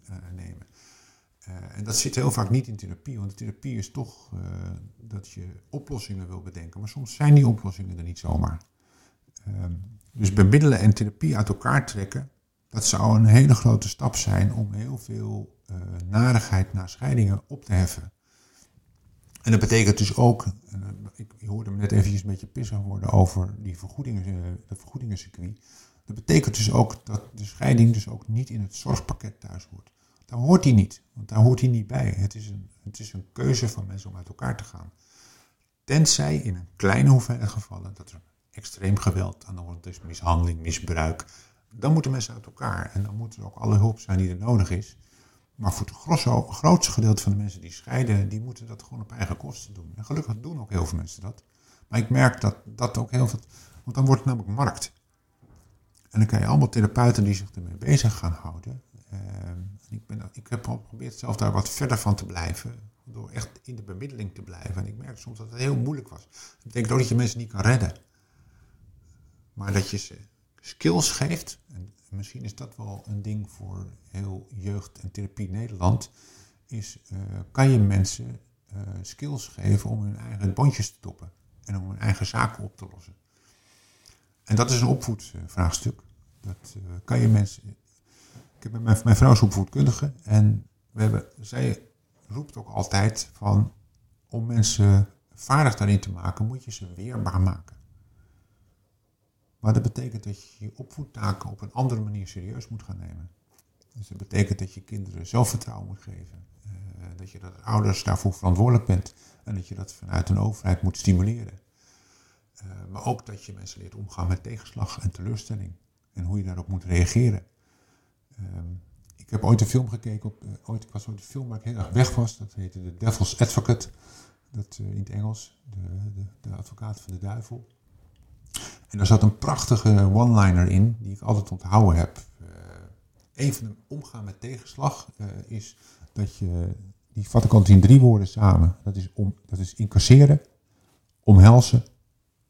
C: nemen. en dat zit heel vaak niet in therapie, want de therapie is toch dat je oplossingen wil bedenken. Maar soms zijn die oplossingen er niet zomaar. Ehm, dus bemiddelen en therapie uit elkaar trekken, dat zou een hele grote stap zijn om heel veel uh, narigheid na scheidingen op te heffen. En dat betekent dus ook, ik hoorde me net eventjes een beetje pissig worden over die vergoedingen, dat vergoedingencircuit. Dat betekent dus ook dat de scheiding dus ook niet in het zorgpakket thuis hoort. Daar hoort hij niet, want daar hoort hij niet bij. Het is, een, het is een keuze van mensen om uit elkaar te gaan. Tenzij in een kleine hoeveelheid gevallen dat er extreem geweld aan de hand is, mishandeling, misbruik. Dan moeten mensen uit elkaar en dan moet er ook alle hulp zijn die er nodig is. Maar voor het grootste gedeelte van de mensen die scheiden, die moeten dat gewoon op eigen kosten doen. En gelukkig doen ook heel veel mensen dat. Maar ik merk dat dat ook heel veel. Want dan wordt het namelijk markt. En dan kan je allemaal therapeuten die zich ermee bezig gaan houden. Uh, ik, ben, ik heb geprobeerd zelf daar wat verder van te blijven. Door echt in de bemiddeling te blijven. En ik merk soms dat het heel moeilijk was. Dat betekent ook dat je mensen niet kan redden. Maar dat je ze skills geeft. En misschien is dat wel een ding voor heel jeugd en therapie Nederland. Is uh, kan je mensen uh, skills geven om hun eigen bondjes te toppen. En om hun eigen zaken op te lossen. En dat is een opvoedvraagstuk. Dat uh, kan je mensen. Ik heb mijn, mijn vrouw is opvoedkundige. En we hebben, zij roept ook altijd van om mensen vaardig daarin te maken, moet je ze weerbaar maken. Maar dat betekent dat je je opvoedtaken op een andere manier serieus moet gaan nemen. Dus dat betekent dat je kinderen zelfvertrouwen moet geven. Uh, dat je dat ouders daarvoor verantwoordelijk bent. En dat je dat vanuit een overheid moet stimuleren. Uh, maar ook dat je mensen leert omgaan met tegenslag en teleurstelling. En hoe je daarop moet reageren. Uh, ik heb ooit een film gekeken, op, uh, ooit, ik was ooit een film waar ik heel erg weg was. Dat heette The Devil's Advocate. Dat, in het Engels, de, de, de advocaat van de duivel. En daar zat een prachtige one-liner in, die ik altijd onthouden heb. Uh, een van de omgaan met tegenslag is dat je, die vat ik altijd in drie woorden samen. Dat is, om, dat is incasseren, omhelzen,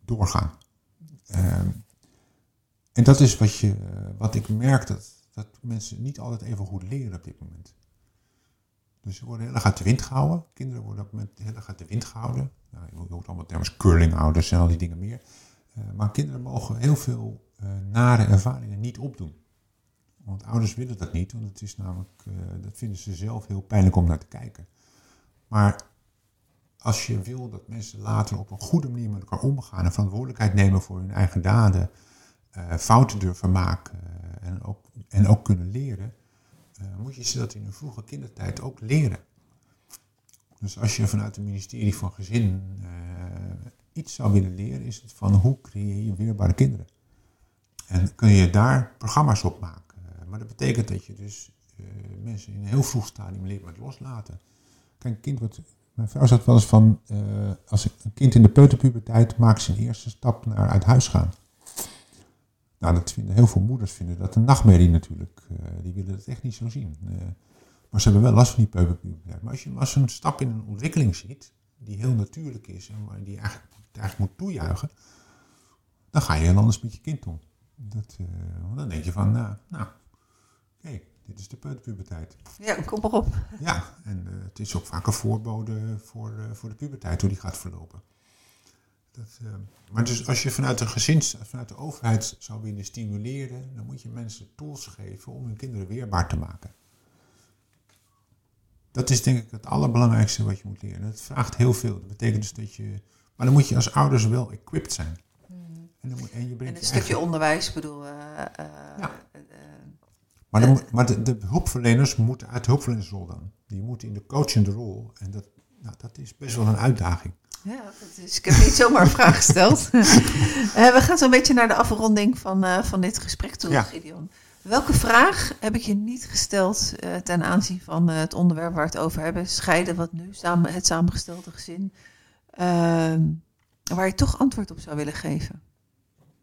C: doorgaan. Uh, en dat is wat, je, wat ik merk dat, dat mensen niet altijd even goed leren op dit moment. Dus ze worden heel erg uit de wind gehouden. Kinderen worden op het moment heel erg uit de wind gehouden. Nou, je hoort allemaal termen curlingouders en al die dingen meer. Uh, maar kinderen mogen heel veel uh, nare ervaringen niet opdoen. Want ouders willen dat niet, want het is namelijk, uh, dat vinden ze zelf heel pijnlijk om naar te kijken. Maar als je wil dat mensen later op een goede manier met elkaar omgaan en verantwoordelijkheid nemen voor hun eigen daden, fouten durven maken en, ook, en ook kunnen leren, moet je ze dat in hun vroege kindertijd ook leren. Dus als je vanuit het ministerie van Gezin iets zou willen leren, is het van hoe creëer je weerbare kinderen. En kun je daar programma's op maken. Maar dat betekent dat je dus mensen in een heel vroeg stadium leert met loslaten. Kijk, kind wordt. Mijn vrouw zegt wel eens van. Uh, als een kind in de peuterpuberteit maakt zijn eerste stap naar uit huis gaan. Nou, dat vinden heel veel moeders vinden dat een nachtmerrie natuurlijk. Uh, die willen het echt niet zo zien. maar ze hebben wel last van die peuterpuberteit. Maar als je als een stap in een ontwikkeling ziet, die heel natuurlijk is en die eigenlijk eigenlijk moet toejuichen, dan ga je heel anders met je kind om. Dat, uh, dan denk je van, nou, nou oké, okay, dit is de peuterpuberteit.
B: Ja, kom maar op.
C: Ja, en het is ook vaak een voorbode voor, voor de puberteit, hoe die gaat verlopen. Dat, maar dus als je vanuit de gezins, vanuit de overheid zou willen stimuleren, dan moet je mensen tools geven om hun kinderen weerbaar te maken. Dat is denk ik het allerbelangrijkste wat je moet leren. Het vraagt heel veel. Dat betekent dus dat je maar dan moet je als ouders wel equipped zijn.
B: Mm.
C: En, dan moet, en, je
B: en een stukje eigen... onderwijs, bedoel. Uh, uh,
C: ja. Uh, maar, dan, maar de, de, hulpverleners moeten uit de hulpverlenersrol dan. Die moeten in de coachende rol. En dat, nou, dat is best wel een uitdaging.
B: Ja, dat is, ik heb niet zomaar een vraag gesteld. Eh, we gaan zo'n beetje naar de afronding van, eh, van dit gesprek toe,
C: Ja.
B: Gideon. Welke vraag heb ik je niet gesteld eh, ten aanzien van het onderwerp waar we het over hebben? Scheiden, wat nu, samen, het samengestelde gezin. Ehm, waar je toch antwoord op zou willen geven.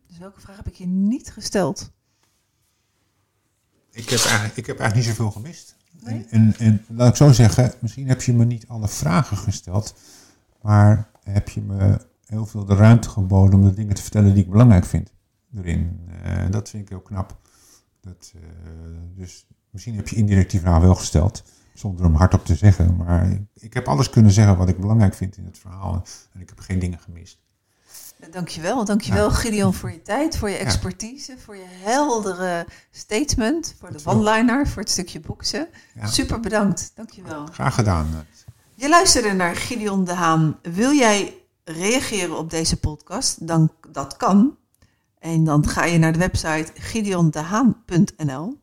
B: Dus welke vraag heb ik je niet gesteld?
C: Ik heb eigenlijk, ik heb eigenlijk niet zoveel gemist.
B: Nee?
D: En, en laat ik zo zeggen, misschien heb je me niet alle vragen gesteld, maar heb je me heel veel de ruimte geboden om de dingen te vertellen die ik belangrijk vind erin. Eh, dat vind ik heel knap. Dat, eh, dus misschien heb je indirect die vraag wel gesteld, zonder hem hardop te zeggen. Maar ik, ik heb alles kunnen zeggen wat ik belangrijk vind in het verhaal en ik heb geen dingen gemist.
B: Dankjewel, dankjewel Gideon voor je tijd, voor je expertise, voor je heldere statement, voor de one-liner, voor het stukje boeksen.
C: Ja.
B: Super bedankt, dankjewel.
C: Graag gedaan.
B: Je luisterde naar Gideon de Haan. Wil jij reageren op deze podcast? Dan dat kan. En dan ga je naar de website gideondehaan.nl.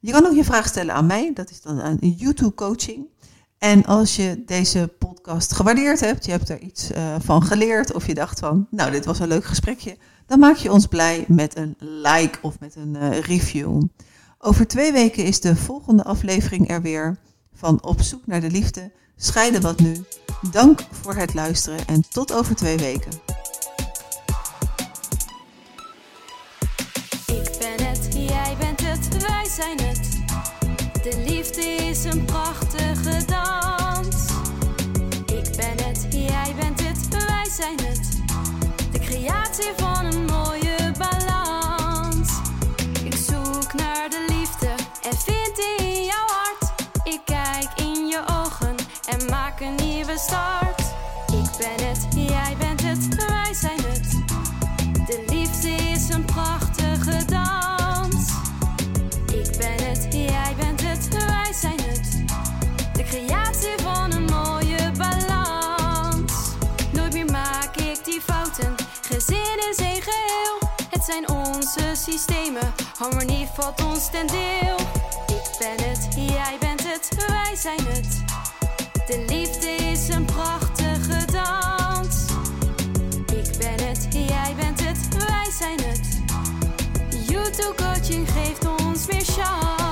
B: Je kan ook je vraag stellen aan mij. Dat is dan een YouTube coaching. En als je deze podcast gewaardeerd hebt, je hebt er iets eh, van geleerd of je dacht van, nou dit was een leuk gesprekje, dan maak je ons blij met een like of met een eh, review. Over twee weken is de volgende aflevering er weer van Op zoek naar de liefde. Scheiden wat nu. Dank voor het luisteren en tot over twee weken.
A: Ik ben het, jij bent het, wij zijn het. De liefde is een prachtige dans. Ik ben het, jij bent het, wij zijn het. De creatie van een start. Ik ben het, jij bent het, wij zijn het. De liefde is een prachtige dans. Ik ben het, jij bent het, wij zijn het. De creatie van een mooie balans. Nooit meer maak ik die fouten. Gezin is een geheel. Het zijn onze systemen. Harmonie valt ons ten deel. Ik ben het, jij bent het, wij zijn het. De liefde is een prachtige dans. Ik ben het, jij bent het, wij zijn het. YouTube coaching geeft ons meer chance.